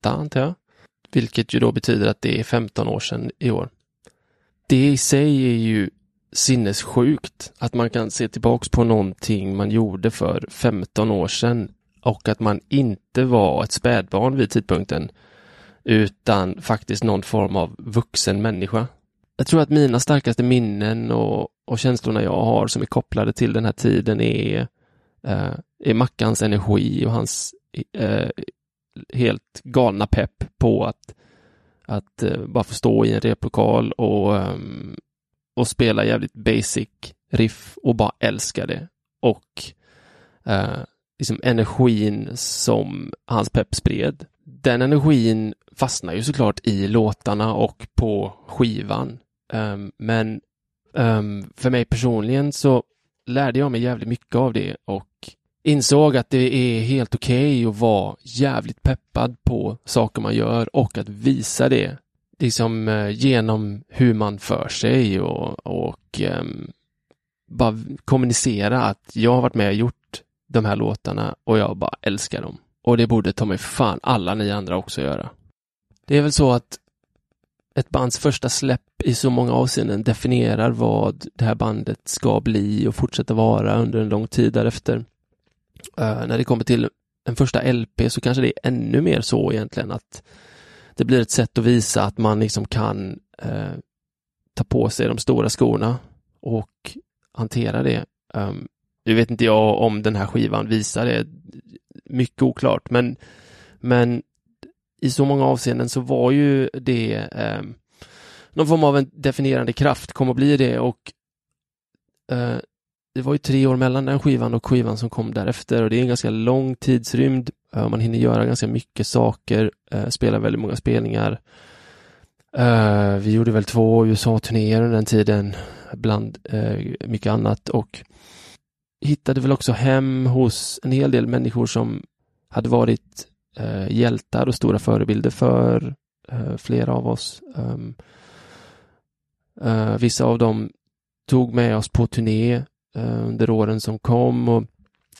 antar jag. Vilket ju då betyder att det är 15 år sedan i år. Det i sig är ju sinnessjukt att man kan se tillbaks på någonting man gjorde för 15 år sedan och att man inte var ett spädbarn vid tidpunkten utan faktiskt någon form av vuxen människa jag tror att mina starkaste minnen och, och känslorna jag har som är kopplade till den här tiden är, eh, är Mackans energi och hans eh, helt galna pepp på att, att eh, bara få stå i en replokal och, um, och spela jävligt basic riff och bara älska det. Och eh, liksom energin som hans pepp spred. Den energin fastnar ju såklart i låtarna och på skivan. Um, men um, för mig personligen så lärde jag mig jävligt mycket av det och insåg att det är helt okej okay att vara jävligt peppad på saker man gör och att visa det liksom eh, genom hur man för sig och, och um, bara kommunicera att jag har varit med och gjort de här låtarna och jag bara älskar dem. Och det borde ta mig fan alla ni andra också göra. Det är väl så att ett bands första släpp i så många avseenden definierar vad det här bandet ska bli och fortsätta vara under en lång tid därefter. Uh, när det kommer till en första LP så kanske det är ännu mer så egentligen att det blir ett sätt att visa att man liksom kan uh, ta på sig de stora skorna och hantera det. Um, nu vet inte jag om den här skivan visar det, mycket oklart, men, men i så många avseenden så var ju det eh, någon form av en definierande kraft, kom att bli det och eh, det var ju tre år mellan den skivan och skivan som kom därefter och det är en ganska lång tidsrymd. Eh, man hinner göra ganska mycket saker, eh, spela väldigt många spelningar. Eh, vi gjorde väl två USA-turnéer under den tiden, bland eh, mycket annat och hittade väl också hem hos en hel del människor som hade varit eh, hjältar och stora förebilder för eh, flera av oss. Um, uh, vissa av dem tog med oss på turné uh, under åren som kom och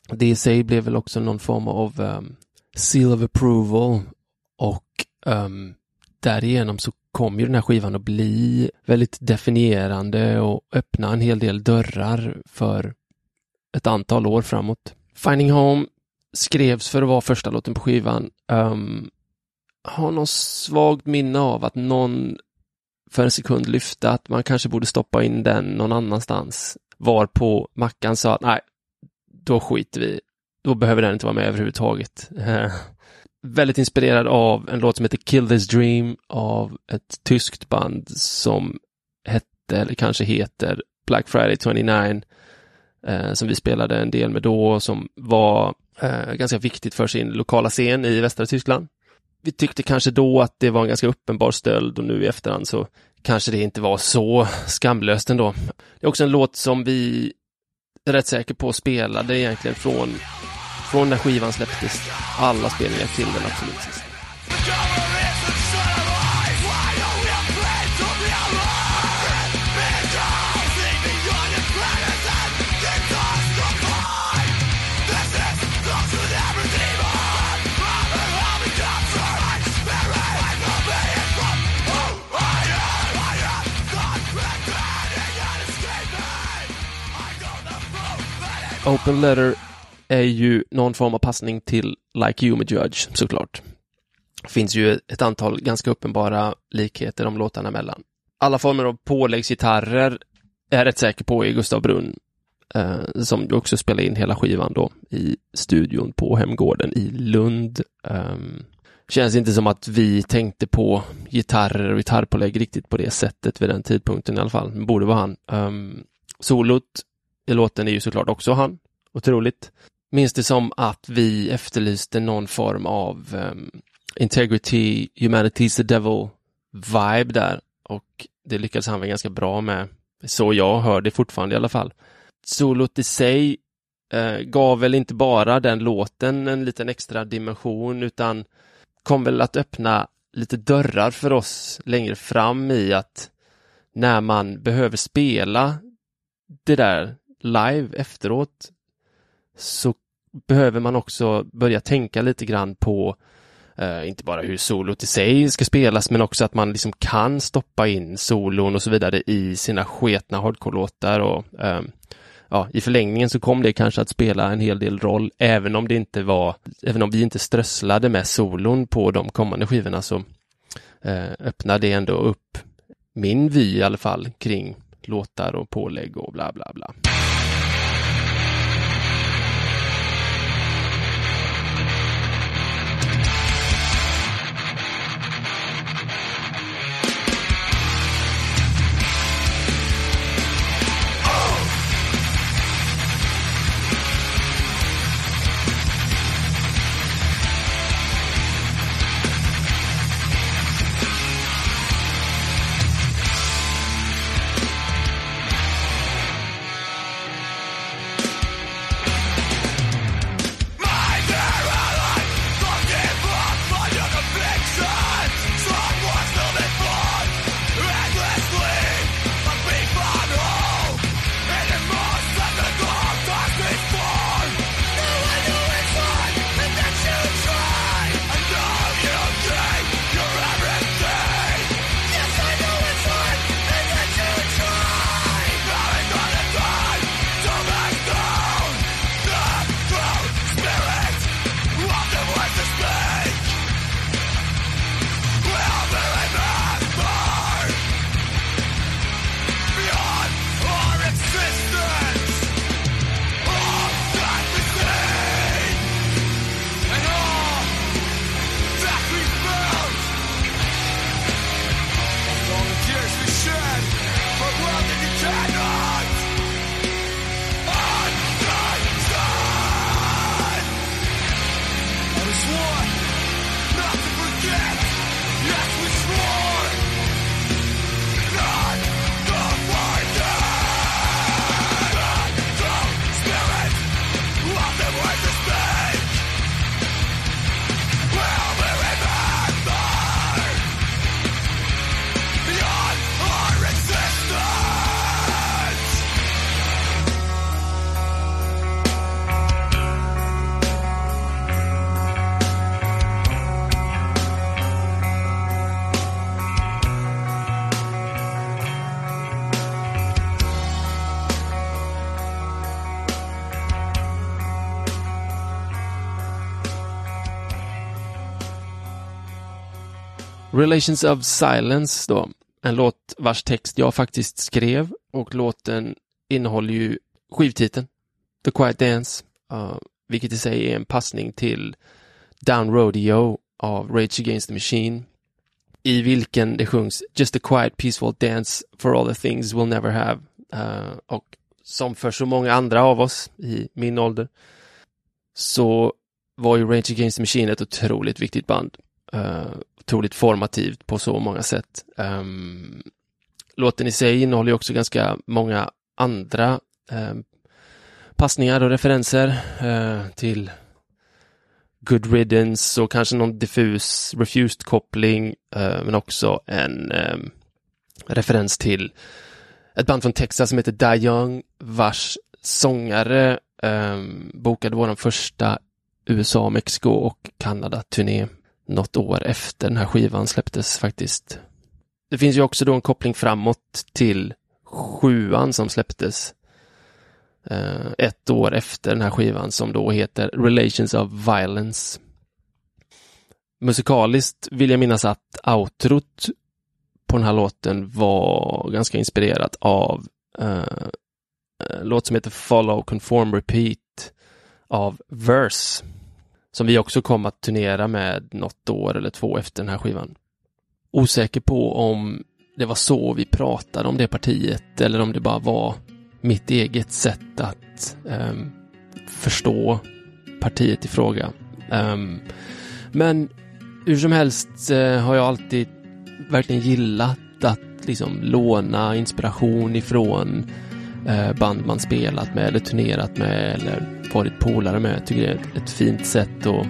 det i sig blev väl också någon form av um, seal of approval och um, därigenom så kom ju den här skivan att bli väldigt definierande och öppna en hel del dörrar för ett antal år framåt. Finding Home skrevs för att vara första låten på skivan. Um, har något svagt minne av att någon för en sekund lyfte att man kanske borde stoppa in den någon annanstans. Var på Mackan sa att nej, då skiter vi. Då behöver den inte vara med överhuvudtaget. väldigt inspirerad av en låt som heter Kill This Dream av ett tyskt band som hette, eller kanske heter, Black Friday 29 eh, som vi spelade en del med då, som var eh, ganska viktigt för sin lokala scen i västra Tyskland. Vi tyckte kanske då att det var en ganska uppenbar stöld och nu i efterhand så kanske det inte var så skamlöst ändå. Det är också en låt som vi är rätt säker på spelade egentligen från, från när skivan släpptes. Alla spelningar till den absolut sista. Open Letter är ju någon form av passning till Like You med Judge såklart. Det finns ju ett antal ganska uppenbara likheter de låtarna emellan. Alla former av påläggsgitarrer är jag rätt säker på i Gustav Brunn eh, som ju också spelar in hela skivan då i studion på Hemgården i Lund. Eh, känns inte som att vi tänkte på gitarrer och gitarrpålägg riktigt på det sättet vid den tidpunkten i alla fall. Det borde vara han. Um, solot låten är ju såklart också han. Otroligt. Minns det som att vi efterlyste någon form av um, integrity, humanity's the devil vibe där och det lyckades han väl ganska bra med. Så jag hör det fortfarande i alla fall. Solot i sig eh, gav väl inte bara den låten en liten extra dimension utan kom väl att öppna lite dörrar för oss längre fram i att när man behöver spela det där live efteråt så behöver man också börja tänka lite grann på eh, inte bara hur solot i sig ska spelas men också att man liksom kan stoppa in solon och så vidare i sina sketna hardcore-låtar och eh, ja, i förlängningen så kom det kanske att spela en hel del roll, även om det inte var, även om vi inte strösslade med solon på de kommande skivorna så eh, öppnade det ändå upp min vy i alla fall kring låtar och pålägg och bla bla bla. Relations of Silence då, en låt vars text jag faktiskt skrev och låten innehåller ju skivtiteln The Quiet Dance, uh, vilket i sig är en passning till Down Rodeo av Rage Against the Machine i vilken det sjungs Just a quiet peaceful dance for all the things we'll never have. Uh, och som för så många andra av oss i min ålder så var ju Rage Against the Machine ett otroligt viktigt band. Uh, otroligt formativt på så många sätt. Um, låten i sig innehåller också ganska många andra um, passningar och referenser uh, till Good Riddance och kanske någon diffus Refused-koppling, uh, eh, men också en um, referens till ett band från Texas som heter Die Young, vars sångare um, bokade vår första USA, Mexiko och Kanada-turné något år efter den här skivan släpptes faktiskt. Det finns ju också då en koppling framåt till sjuan som släpptes eh, ett år efter den här skivan som då heter Relations of Violence. Musikaliskt vill jag minnas att outrot på den här låten var ganska inspirerat av eh, en låt som heter Follow Conform Repeat av Verse som vi också kom att turnera med något år eller två efter den här skivan. Osäker på om det var så vi pratade om det partiet eller om det bara var mitt eget sätt att um, förstå partiet i fråga. Um, men hur som helst uh, har jag alltid verkligen gillat att liksom låna inspiration ifrån uh, Eh, band man spelat med eller turnerat med eller varit polare med. Jag tycker det är ett fint sätt att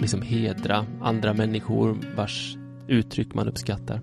liksom hedra andra människor vars uttryck man uppskattar.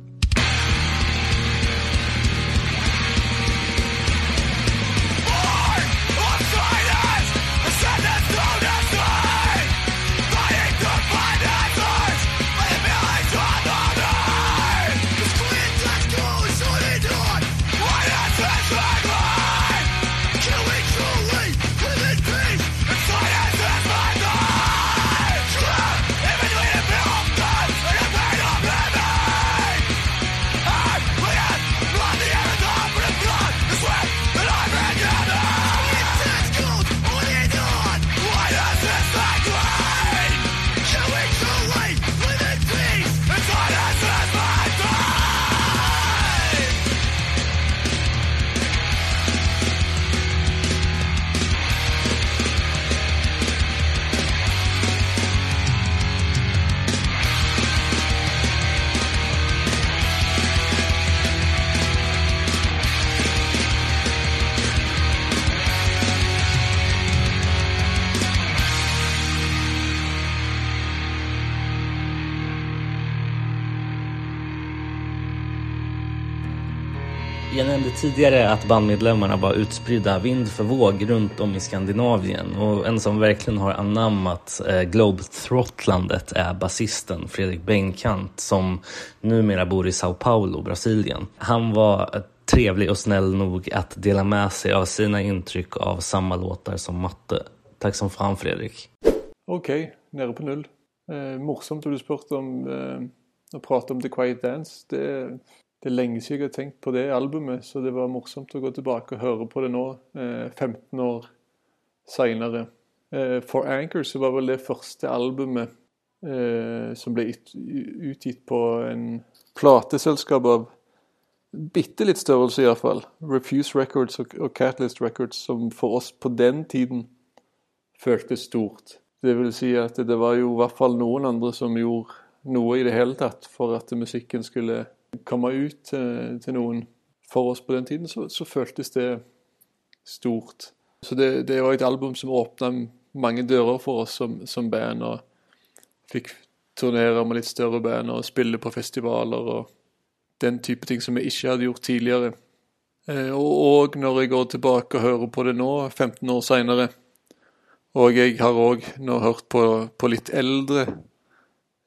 Tidigare att bandmedlemmarna var utspridda vind för våg runt om i Skandinavien och en som verkligen har anammat eh, globetrottlandet är basisten Fredrik Bengkant som numera bor i Sao Paulo, Brasilien. Han var trevlig och snäll nog att dela med sig av sina intryck av samma låtar som Matte. Tack som fan Fredrik. Okej, okay, nere på null. Eh, morsomt att du spurt om eh, att prata om The Quiet Dance. Det det er lenge siden jeg har tenkt på det albumet, så det var morsomt å gå tilbake og høre på det nå, eh, 15 år seinere. Eh, For Anchor så var vel det første albumet eh, som ble utgitt på en plateselskap av bitte litt størrelse, iallfall. Refuse Records og, og Catalyst Records, som for oss på den tiden føltes stort. Det vil si at det var jo i hvert fall noen andre som gjorde noe i det hele tatt for at musikken skulle komme ut til, til, noen for oss på den tiden, så, så føltes det stort. Så det, det, var et album som åpna mange dører for oss som, som band, og fikk turnere med litt større band og spille på festivaler og den type ting som vi ikke hadde gjort tidligere. Eh, och og, og når jeg går tilbake og hører på det nå, 15 år seinere, og jeg har òg nå hørt på, på litt eldre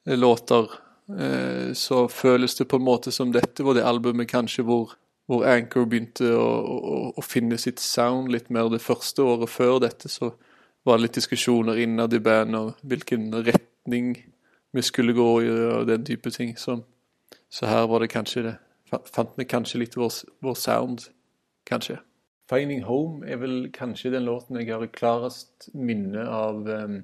låter Eh, så føles det på en måte som dette var det albumet kanskje hvor, hvor Anchor begynte å, å, å, finne sitt sound litt mer. Det første året før dette så var det litt diskusjoner innad i bandet om hvilken retning vi skulle gå i og den type ting. Så, så her var det kanskje det Fant vi kanskje litt vår, vår sound, kanskje. 'Finding Home' er vel kanskje den låten jeg har klarest minne av um,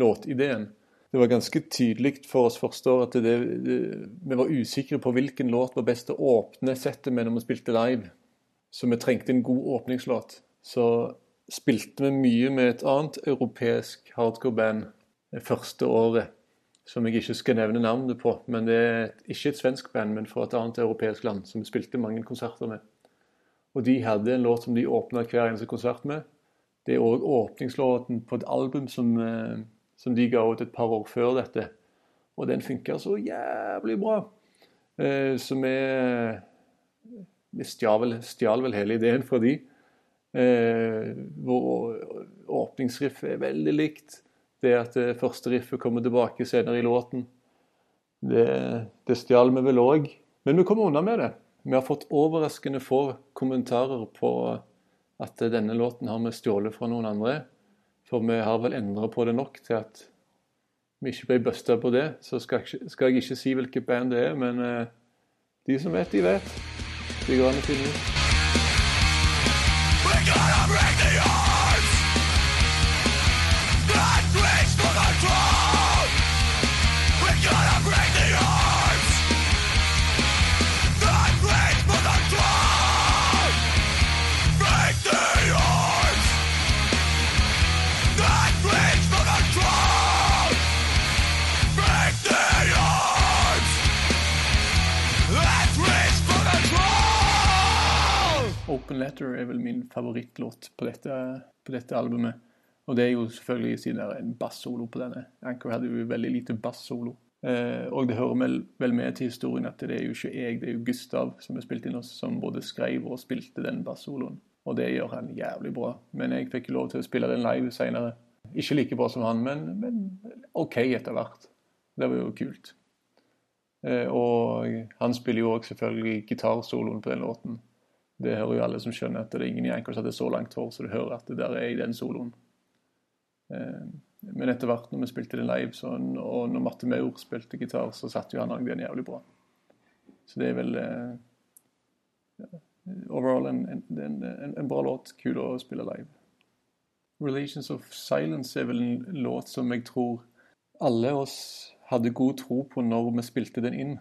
låtideen det var ganske tydelig for oss første år at det, det, vi var usikre på hvilken låt var best å åpne settet med når vi spilte live. Så vi trengte en god åpningslåt. Så spilte vi mye med et annet europeisk hardcore-band det første året. Som jeg ikke skal nevne navnet på. Men det er ikke et svensk band, men fra et annet europeisk land. Som vi spilte mange konserter med. Og de hadde en låt som de åpna hver eneste konsert med. Det er òg åpningslåten på et album som eh, som de ga ut et par år før dette. Og den funka så jævlig bra. Eh, så vi, vi stjal, stjal vel hele ideen fra de. Eh, hvor åpningsriffet er veldig likt. Det at det første riffet kommer tilbake senere i låten. Det, det stjal vi vel òg. Men vi kommer unna med det. Vi har fått overraskende få kommentarer på at denna denne låten har vi stjålet fra noen andre. For vi har vel endra på det nok til at vi ikke ble busta på det. Så skal, jeg ikke- skal jeg ikke si hvilket band det er, men eh, de som vet, de vet. Det går an å finne ut. Open Letter är väl min favoritlåt på detta på detta albumet. Och det är ju selvfølgelig siden en bassolo på denne. Anchor hade ju väldigt lite bassolo. Eh, och det hör väl, väl med till historien att det är ju ikke jeg, det är ju Gustav som har spilt inn oss, som både skrev och spilte den bassoloen. Och det gör han jävligt bra. Men jag fick ju lov til å spille den live senare. Inte lika bra som han, men, men OK etter hvert. Det var ju kult. Eh, och han spiller ju också selvfølgelig gitarsoloen på den låten. Det hör ju alla som känner att det är ingen i Anchor som hadde så långt hår, så du hör att det där är i den solon ehm, Men etter hvert når vi spilte den live, så, og når Matte Maur spilte gitar, så satt jo han den jævlig bra. Så det är väl ja, overall en, en, en, en, bra låt. Kul att spela live. Relations of Silence är väl en låt som jag tror alla oss hade god tro på när vi spilte den in.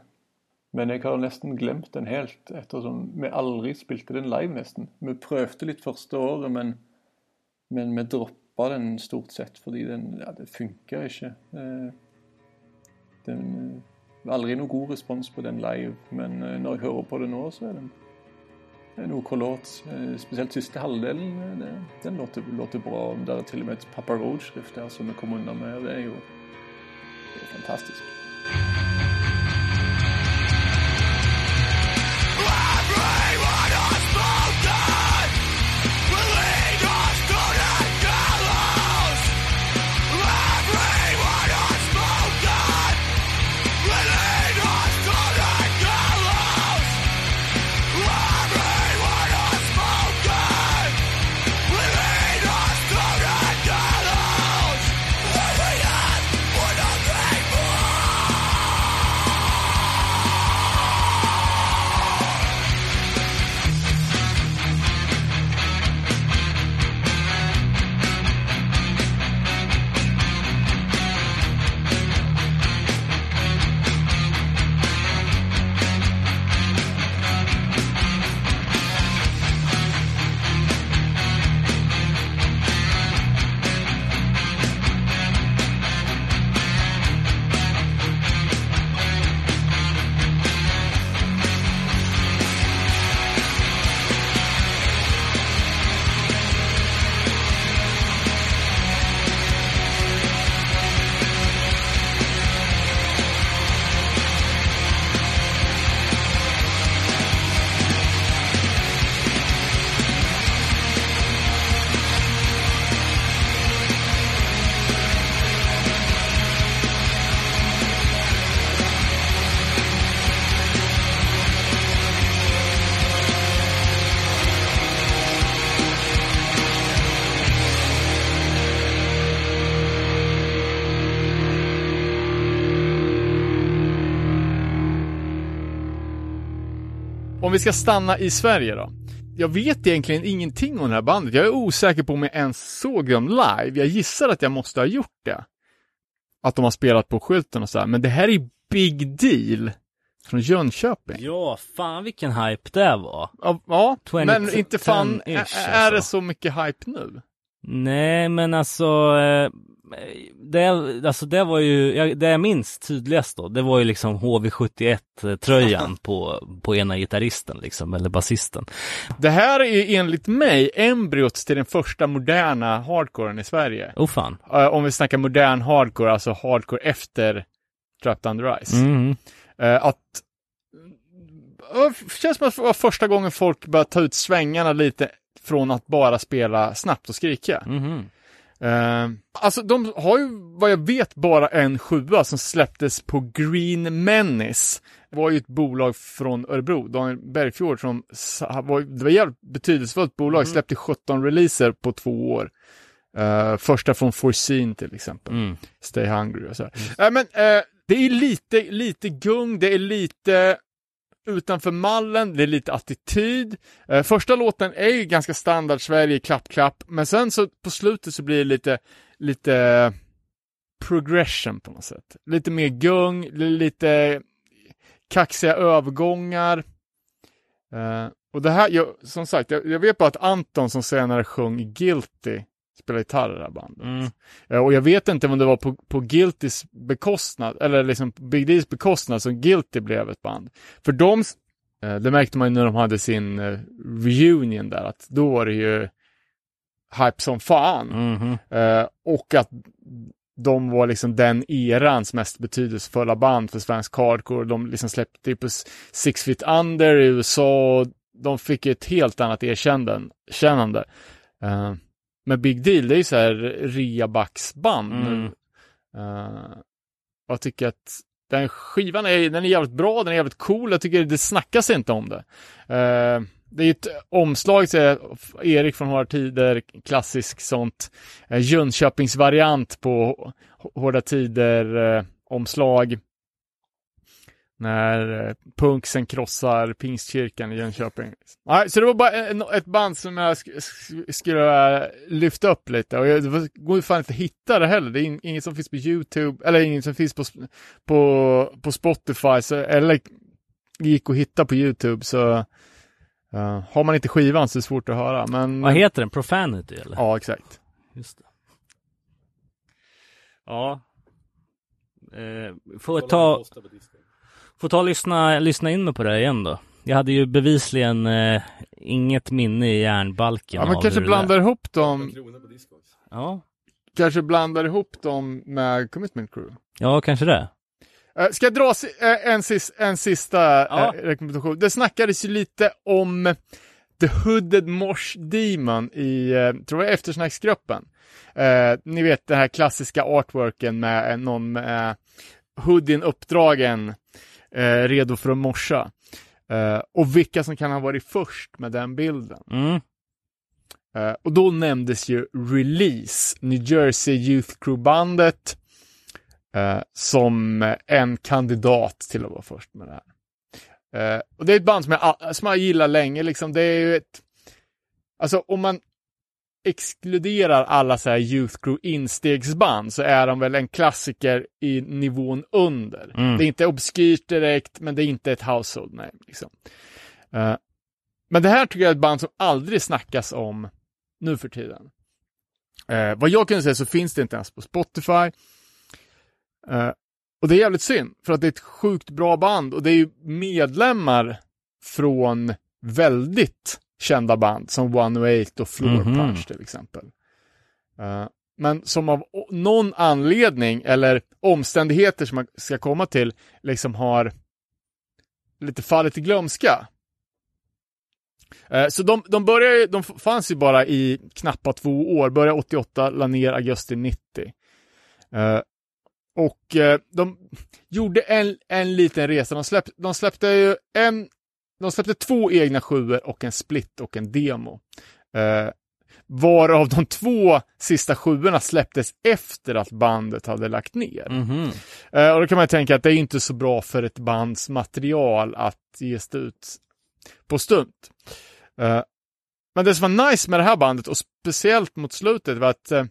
Men jeg har nesten glemt den helt, ettersom vi aldri spilte den live, nesten. Vi prøvde litt første året, men, men vi droppa den stort sett fordi den, ja, det funka ikke. Eh, den, eh, det var aldri noe god respons på den live, men eh, när når jeg hører på det nå, så er den en OK låt. Speciellt Spesielt siste halvdelen. den låter, låter bra. Det er til og med et Papa Roach-skrift der som vi kommer unna med. Det er jo det er fantastisk. Om vi ska stanna i Sverige då. Jag vet egentligen ingenting om det här bandet. Jag är osäker på om jag ens såg dem live. Jag gissar att jag måste ha gjort det. Att de har spelat på skylten och så här. Men det här är big deal. Från Jönköping. Ja, fan vilken hype det var. Ja, ja 2010 men inte fan, är, ish, är det alltså. så mycket hype nu? Nej, men alltså, eh, det, alltså det var ju, det jag minns tydligast då, det var ju liksom HV71-tröjan på, på ena gitarristen liksom, eller basisten. Det här är enligt mig embryot till den första moderna hardcoren i Sverige. Oh fan. Eh, om vi snackar modern hardcore, alltså hardcore efter Trapped Under Ice. Mm. Att det känns som att det var första gången folk började ta ut svängarna lite från att bara spela snabbt och skrika. Mhm. Eh, alltså de har ju vad jag vet bara en sjua som släpptes på Green Menace var ju ett bolag från Örebro, Daniel Bergfjord, som var, det var jävligt betydelsefullt bolag, släppte 17 releaser på två år. Eh, första från Foreseen till exempel. Mm. Stay Hungry och så. här. Äh, men, eh, det är lite, lite gung, det är lite utanför mallen, det är lite attityd. Eh, första låten är ju ganska standard Sverige, klapp, klapp, men sen så på slutet så blir det lite, lite progression på något sätt. Lite mer gung, lite kaxiga övergångar. Eh, och det här, jag, som sagt, jag, jag vet bara att Anton som senare sjöng Guilty spelar gitarr i det här bandet. Mm. Eh, Och jag vet inte om det var på, på Guiltys bekostnad, eller liksom Big D's bekostnad som Guilty blev ett band. För de, eh, det märkte man ju när de hade sin eh, reunion där, att då var det ju hype som fan. Eh, och att de var liksom den erans mest betydelsefulla band för svensk hardcore. De liksom släppte ju på Six Feet Under i USA. De fick ett helt annat erkännande. erkännande. Men Big Deal, det är ju så här reabacksband nu. Mm. Och jag tycker att den skivan är, den är jävligt bra, den är jävligt cool. Jag tycker det snackas inte om det. Eh, det är ju ett omslag, säger Erik från Hårda Tider, klassisk sånt eh, Jönköpingsvariant på Hårda Tider eh, omslag. När eh, punksen krossar Pingstkyrkan i Jönköping. Nej, så det var bara ett band som jag sk sk skulle lyfta upp lite och jag, det var- går ju fan inte att hitta det heller. Det är in, inget som finns på YouTube, eller inget som finns på, på, på Spotify, så, eller gick att hitta på YouTube så eh, har man inte skivan så är det svårt att höra. Men, Vad heter den? Profanity eller? Ja, exakt. Just det. Ja. Eh, får ta, den kostar på disken. Får ta och lyssna, lyssna in mig på det här igen då. Jag hade ju bevisligen eh, inget minne i hjärnbalken Ja, men kanske blandar lät. ihop 18 dem. Ja. kanske blandar ihop dem med Commitment Crew. ja, kanske det. Eh, Ska jag dra eh, en, sis, en sista Ja. eh, rekommendation? Det snackades ju lite om The Hooded Mosh Demon i, eh, tror jag, eftersnacksgruppen. Eh, ni vet den här klassiska artworken med eh, någon med eh, hoodien uppdragen, eh, redo för att morsa. Eh, och vilka som kan ha varit först med den bilden. Mm. Eh, och då nämndes ju Release, New Jersey Youth Crew-bandet, eh, som en kandidat till att vara först med det här. Eh, och det är ett band som jag, som jag gillar länge, liksom. det är ju ett... Alltså om man exkluderar alla så här Youth Crew instegsband så är de väl en klassiker i nivån under. Mm. Det är inte obskyrt direkt, men det är inte ett household name. Liksom. Eh, men det här tycker jag är ett band som aldrig snackas om nu för tiden. Eh, vad jag kan säga så finns det inte ens på Spotify. Eh, och det är jävligt synd, för att det är ett sjukt bra band och det är ju medlemmar från väldigt kända band som 108 och Floor Mhm. Punch till exempel. Eh, men som av någon anledning eller omständigheter som man ska komma till liksom har lite fallit i glömska. Eh, Så de, de började, de fanns ju bara i knappa två år, började 88, la ner augusti 90. Eh, Och de gjorde en, en liten resa, de, släpp, de släppte ju en, de släppte två egna sjuor och en split och en demo. Eh, Varav de två sista sjuorna släpptes efter att bandet hade lagt ner. Mhm. Eh, och då kan man tänka att det är inte så bra för ett bands material att ges ut på stund. Eh, men det som var nice med det här bandet och speciellt mot slutet var att eh,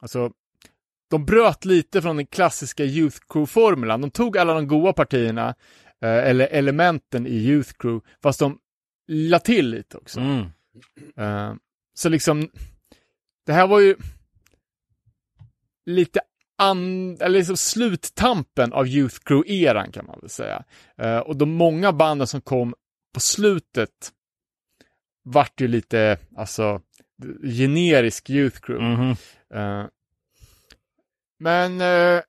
alltså de bröt lite från den klassiska Youth Crew-formulan. De tog alla de goda partierna eller elementen i Youth Crew fast de la till lite också. Mm. Eh, så liksom, det här var ju lite an, eller liksom sluttampen av Youth Crew-eran kan man väl säga. Eh, och de många banden som kom på slutet vart ju lite, alltså, generisk Youth Crew. Mhm. Eh, men eh,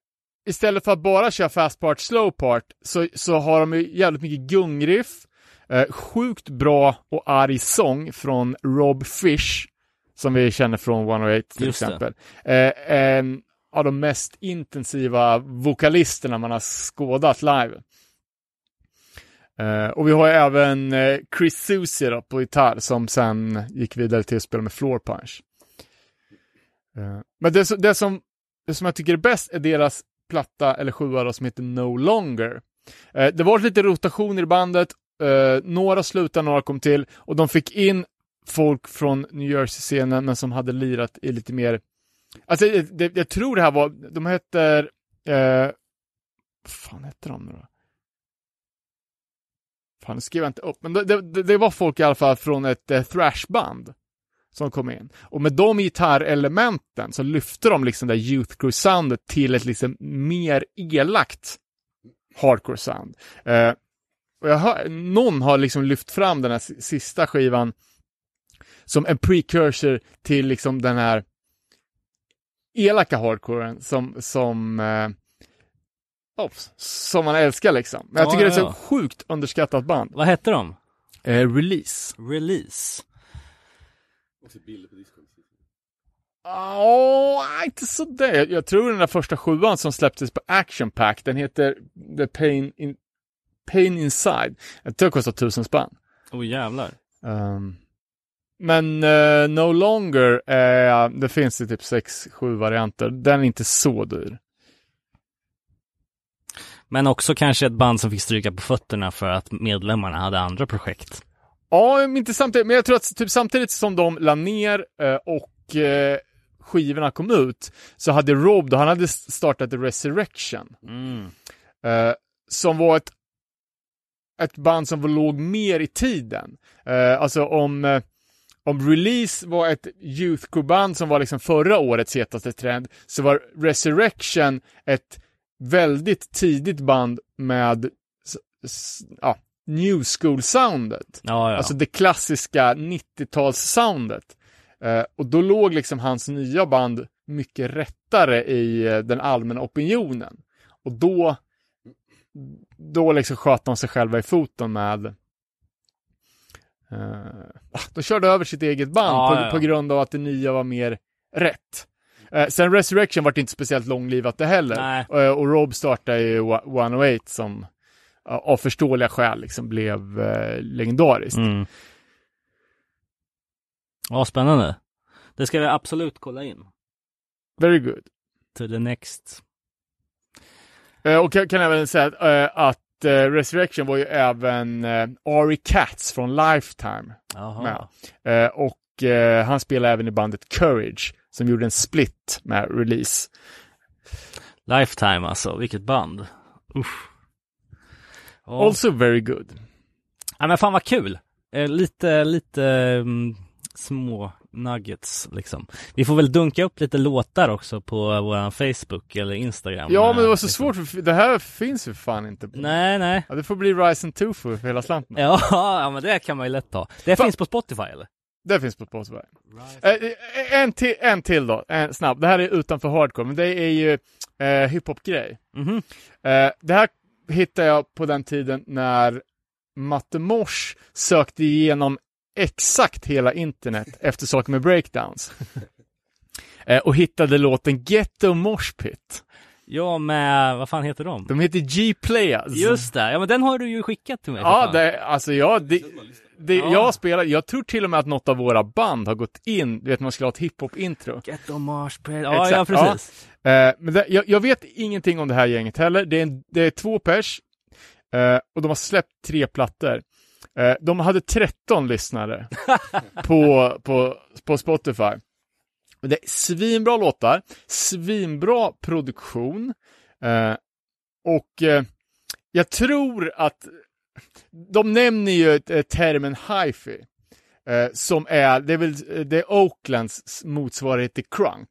istället för att bara köra fast part, slow part så, så har de ju jävligt mycket gungriff, eh, sjukt bra och arg sång från Rob Fish, som vi känner från 108 till Just exempel. Eh, en av de mest intensiva vokalisterna man har skådat live. Eh, och vi har även eh, Chris Susie då, på gitarr som sen gick vidare till att spela med Floor Punch. Eh, men det, det, som, det som jag tycker är bäst är deras platta eller sjua då, som heter No Longer. Eh, det var lite rotationer i bandet, eh, några slutade, några kom till och de fick in folk från New Jersey-scenen men som hade lirat i lite mer Alltså, det, det, jag tror det här var, de heter, eh, vad fan hette de nu då? Fan, det skrev jag inte upp, men det, det, det var folk i alla fall från ett eh, thrashband som kom in. Och med de gitarrelementen så lyfte de liksom det Youth Crew-soundet till ett liksom mer elakt hardcore-sound. Eh, och jag hör, någon har liksom lyft fram den här si- sista skivan som en precursor till liksom den här elaka hardcoren som, som, eh, oh, som man älskar liksom. Men jag Ja, tycker det är ja, så ja. sjukt underskattat band. Vad hette de? Eh, release. Release. Också bilder på Discord. Ja, inte sådär. Jag, jag tror den där första sjuan som släpptes på Action Pack, den heter The Pain, in, Pain Inside. Jag tror det kostar tusen spänn. Oh jävlar. Ehm, men eh, No Longer, eh, det finns i typ sex, sju varianter. Den är inte så dyr. Men också kanske ett band som fick stryka på fötterna för att medlemmarna hade andra projekt. Ja, inte samtidigt. Men jag tror att typ samtidigt som de la ner eh, och eh, skivorna kom ut så hade Rob, då, han hade startat The Resurrection. Mm. eh, som var ett, ett band som låg mer i tiden. Alltså om, om Release var ett youth band som var liksom förra årets hetaste trend, så var Resurrection ett väldigt tidigt band med ja, new school-soundet. Ja, ja. Alltså det klassiska 90-tals-soundet. Eh, och då låg liksom hans nya band mycket rättare i eh, den allmänna opinionen. Och då, då liksom sköt de sig själva i foten med eh, de körde över sitt eget band Ja, på, ja, på grund av att det nya var mer rätt. Eh, sen Resurrection var inte speciellt långlivat det heller. Eh, och Rob startade ju Wa- 108 som av förståeliga skäl liksom blev eh, legendariskt. Mm. Ja, spännande. Det ska vi absolut kolla in. Very good. To the next. Eh, och jag kan även säga att, eh, att eh, Resurrection var ju även eh, Ari Katz från Lifetime. Jaha. Med. Eh, och han spelade även i bandet Courage som gjorde en split med Release. Lifetime alltså, vilket band. Usch. Ja. Also very good. ja, men fan vad kul. Eh, lite, lite mm, små nuggets liksom. Vi får väl dunka upp lite låtar också på våran Facebook eller Instagram. Ja, men det var så liksom. svårt för det här finns ju fan inte. på- Nej, nej. Ja, det får bli Rise and Tofu för hela slanten. Ja, ja, men det kan man ju lätt ta. Det Fan. finns på Spotify eller? Det finns på Spotify. Eh, eh, en, till, en till då, en snabb. Det här är utanför hardcore, men det är ju eh, hiphop-grej. Mhm. Eh, det här hittade jag på den tiden när Matte Mors sökte igenom exakt hela internet efter saker med breakdowns. eh, och hittade låten Ghetto Mosh Pit. Ja, med, vad fan heter de? De heter G-Playas. Just det, ja men den har du ju skickat till mig. för Ja, det, alltså ja, det, det, Ja. jag spelar, jag tror till och med att något av våra band har gått in, du vet man skulle ha ett hiphop-intro. Get on Mars Pit. Ja, Exakt, ja precis. Eh, men det, jag, jag vet ingenting om det här gänget heller. Det är, en, det är två pers eh, och de har släppt tre plattor. Eh, de hade 13 lyssnare på, på, på Spotify. Det är svinbra låtar, svinbra produktion och jag tror att de nämner ju termen hifi eh, som är, det är väl det är Oaklands motsvarighet till crunk.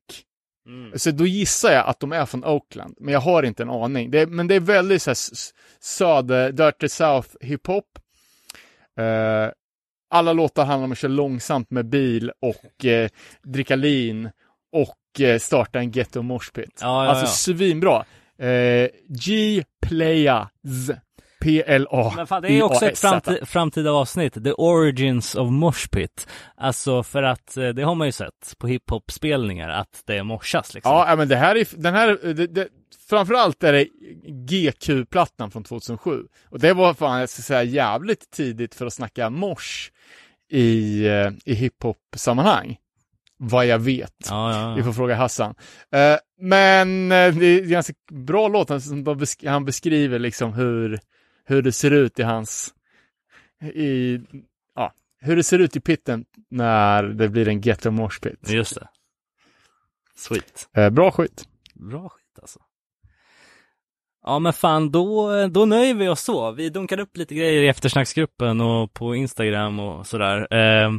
Mm. Så då gissar jag att de är från Oakland, men jag har inte en aning. Det är, men det är väldigt så här, s- s- söder, Dirty South hiphop. Eh, alla låtar handlar om att köra långsamt med bil och eh, dricka lean och eh, starta en ghetto moshpit. Ja, ja, alltså ja. svinbra. Eh, G Playas. P-L-A. Men fan, det är också ett I-A-S-Z. framtid, framtida avsnitt, The Origins of Moshpit. Alltså för att eh, det har man ju sett på hiphop-spelningar, att det morsas liksom. Ja, men det här är, den här, det, det, framförallt är det GQ-plattan från 2007. Och det var fan, jag ska säga, jävligt tidigt för att snacka mors i, eh, i hiphop-sammanhang. Vad jag vet. Ja, ja, Vi ja. får fråga Hassan. Eh, men det är en ganska bra låt. Han beskriver liksom hur, hur det ser ut i hans... I, ja, hur det ser ut i pitten när det blir en ghetto mosh pit. Just det. Sweet. Eh, bra skit. Bra skit alltså. Ja men fan, då, då nöjer vi oss så. Vi dunkar upp lite grejer i eftersnacksgruppen och på Instagram och sådär. Eh,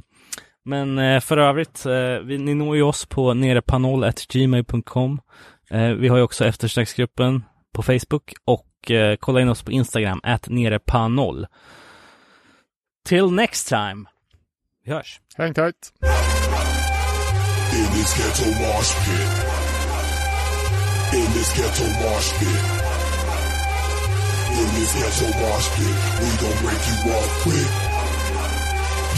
men eh, för övrigt, eh, vi, ni når ju oss på nerepanol.gmail.com. Eh, vi har ju också eftersnacksgruppen på Facebook och eh, kolla in oss på Instagram, at nerepanol. Till next time. Vi hörs. Häng tight. In this ghetto mosh pit. In this ghetto mosh pit. In this ghetto mosh pit. We gon' break you off quick.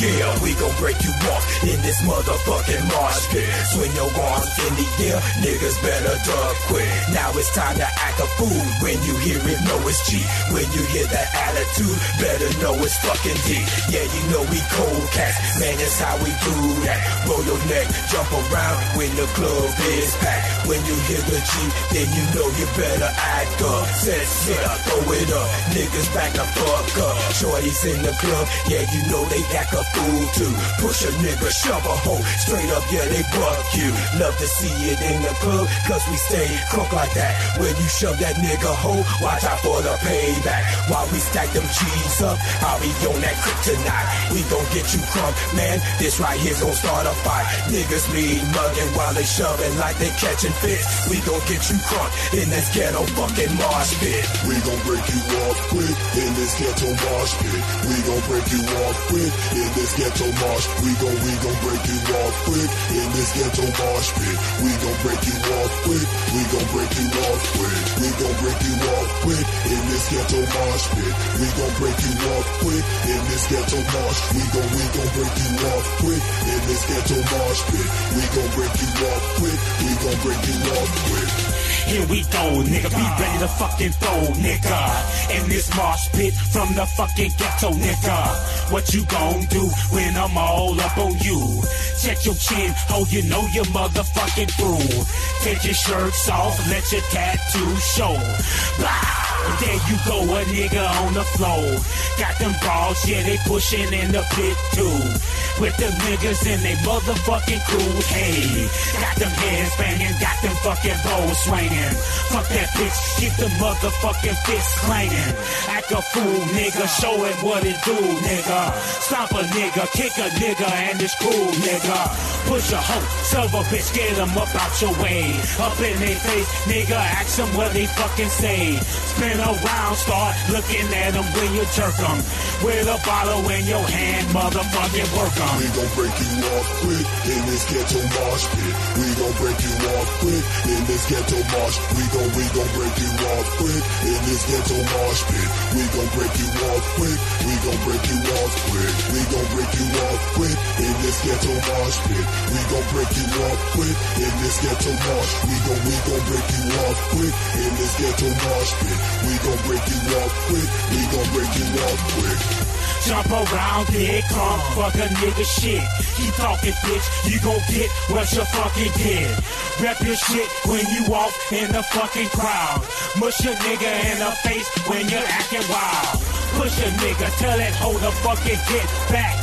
Yeah, we gon' break you off in this motherfucking mosh pit. Swing your arms in the air, niggas better duck quick. Now it's time to act a fool. When you hear it, know it's G. When you hear that attitude, better know it's fucking D. Yeah, you know we cold cats, man, that's how we do that. Roll your neck, jump around when the club is packed. When you hear the G, then you know you better act up. Set shit throw it up. Niggas back the fuck up. Shorties in the club, yeah, you know they act a fool too. Push a nigga, shove a hoe, straight up, yeah, they buck you. Love to see it in the club, cause we stay crunk like that. When you shove that nigga hoe, watch out for the payback. While we stack them G's up, I'll be on that kryptonite. We gon' get you crunk, man. This right here's gon' start a fight. Niggas be mugging while they shoving like they catching fish. We gon' get you crunk in this ghetto fucking marsh pit. We gon' break you off quick in this ghetto mosh pit. We gon' break you off quick in this ghetto mosh. We gon' we gon' break you off quick in this ghetto mosh pit. We gon' break you off quick. We gon' break you off quick. We gon' break you off quick in this ghetto mosh pit. We gon' break you off quick in this ghetto mosh. We gon' we gon' break you off quick in this ghetto mosh pit. We gon' break you off quick. We gon' break you off quick. Here we go, nigga. Be ready to fucking throw, nigga. In this marsh pit from the fucking ghetto, nigga. What you gon' do when I'm all up on you? Check your chin, oh, you know you're motherfucking through. Take your shirts off, let your tattoos show. Blah! There you go, a nigga on the floor. Got them balls, yeah, they pushing in the pit too. With them niggas and they motherfucking crew, hey. Got them hands banging, got them fucking bowls swinging. Fuck that bitch, keep the motherfucking fists clanging. Act a fool, nigga, show it what it do, nigga. Stop a nigga, kick a nigga, and it's cool, nigga. Push a hoe, serve a bitch, get them up out your way. Up in their face, nigga, ask them what they fucking say. Spin around, start looking at them when you jerk them. With a bottle in your hand, motherfucking work 'em. We gon' break you off quick in this ghetto mosh pit. We gon' break you off quick in this ghetto mosh. We gon' we gon' break you off quick in this ghetto mosh pit. We gon' break you off quick. We gon' break you off quick. We gon' break you off quick in this ghetto mosh pit. We gon' break you off quick in this ghetto mosh. We gon' we gon' break you off quick in this ghetto mosh pit. We gon' break you up quick. We gon' break you up quick. Jump around, big come fuck a nigga shit. Keep talking, bitch. You gon' get what you fucking get. Rep your shit when you walk in the fucking crowd. Mush a nigga in the face when you're acting wild. Push a nigga, tell that hoe to fucking get back.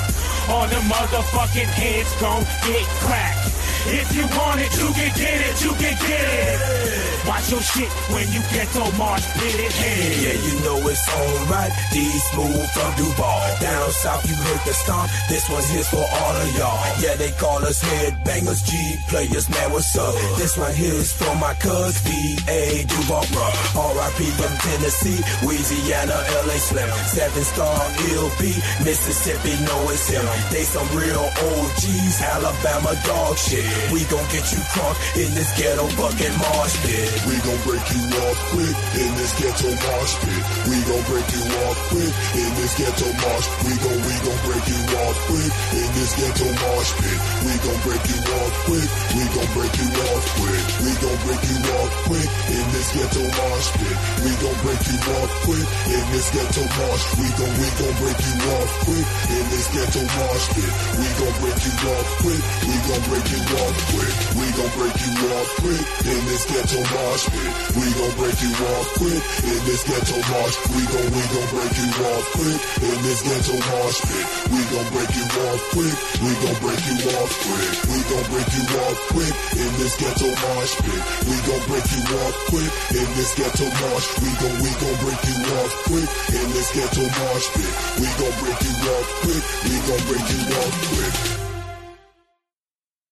Or the motherfucking heads gon' get cracked. If you want it, you can get it, you can get it. Watch your shit when you get to March pit it head. Yeah, you know it's alright. D smooth from Duval. Down south, you heard the stomp. This one's here for all of y'all. Yeah, they call us headbangers, G players, man, what's up? This one here is for my cuz, V.A. Duval, bruh. R.I.P. from Tennessee, Louisiana, L.A. Slim. Seven star LB, Mississippi, know it's him. They some real OGs, Alabama dog shit. We gon' get you crunk in this ghetto fucking marsh pit. We gon' break you off quick in this ghetto mosh pit. We gon' break you off quick in this ghetto mosh. We gon' we gon' break you off quick in this ghetto mosh pit. We gon' break you off quick. We gon' break you off quick. We gon' break you off quick in this ghetto mosh pit. We gon' break you off quick in this ghetto mosh. We gon' we gon' break you off quick in this ghetto mosh pit. We gon' break you off quick. We gon' break you off quick. We gon' break you off quick in this ghetto mosh pit. We gon' break you off quick in this ghetto mosh. We gon' we gon' break you off quick in this ghetto mosh pit. We gon' break you off quick. We gon' break you off quick. We gon' break you off quick in this ghetto mosh pit. We gon' break you off quick in this ghetto mosh. We gon' we gon' break you off quick in this ghetto mosh pit. We gon' break you off quick. We gon' break you off quick.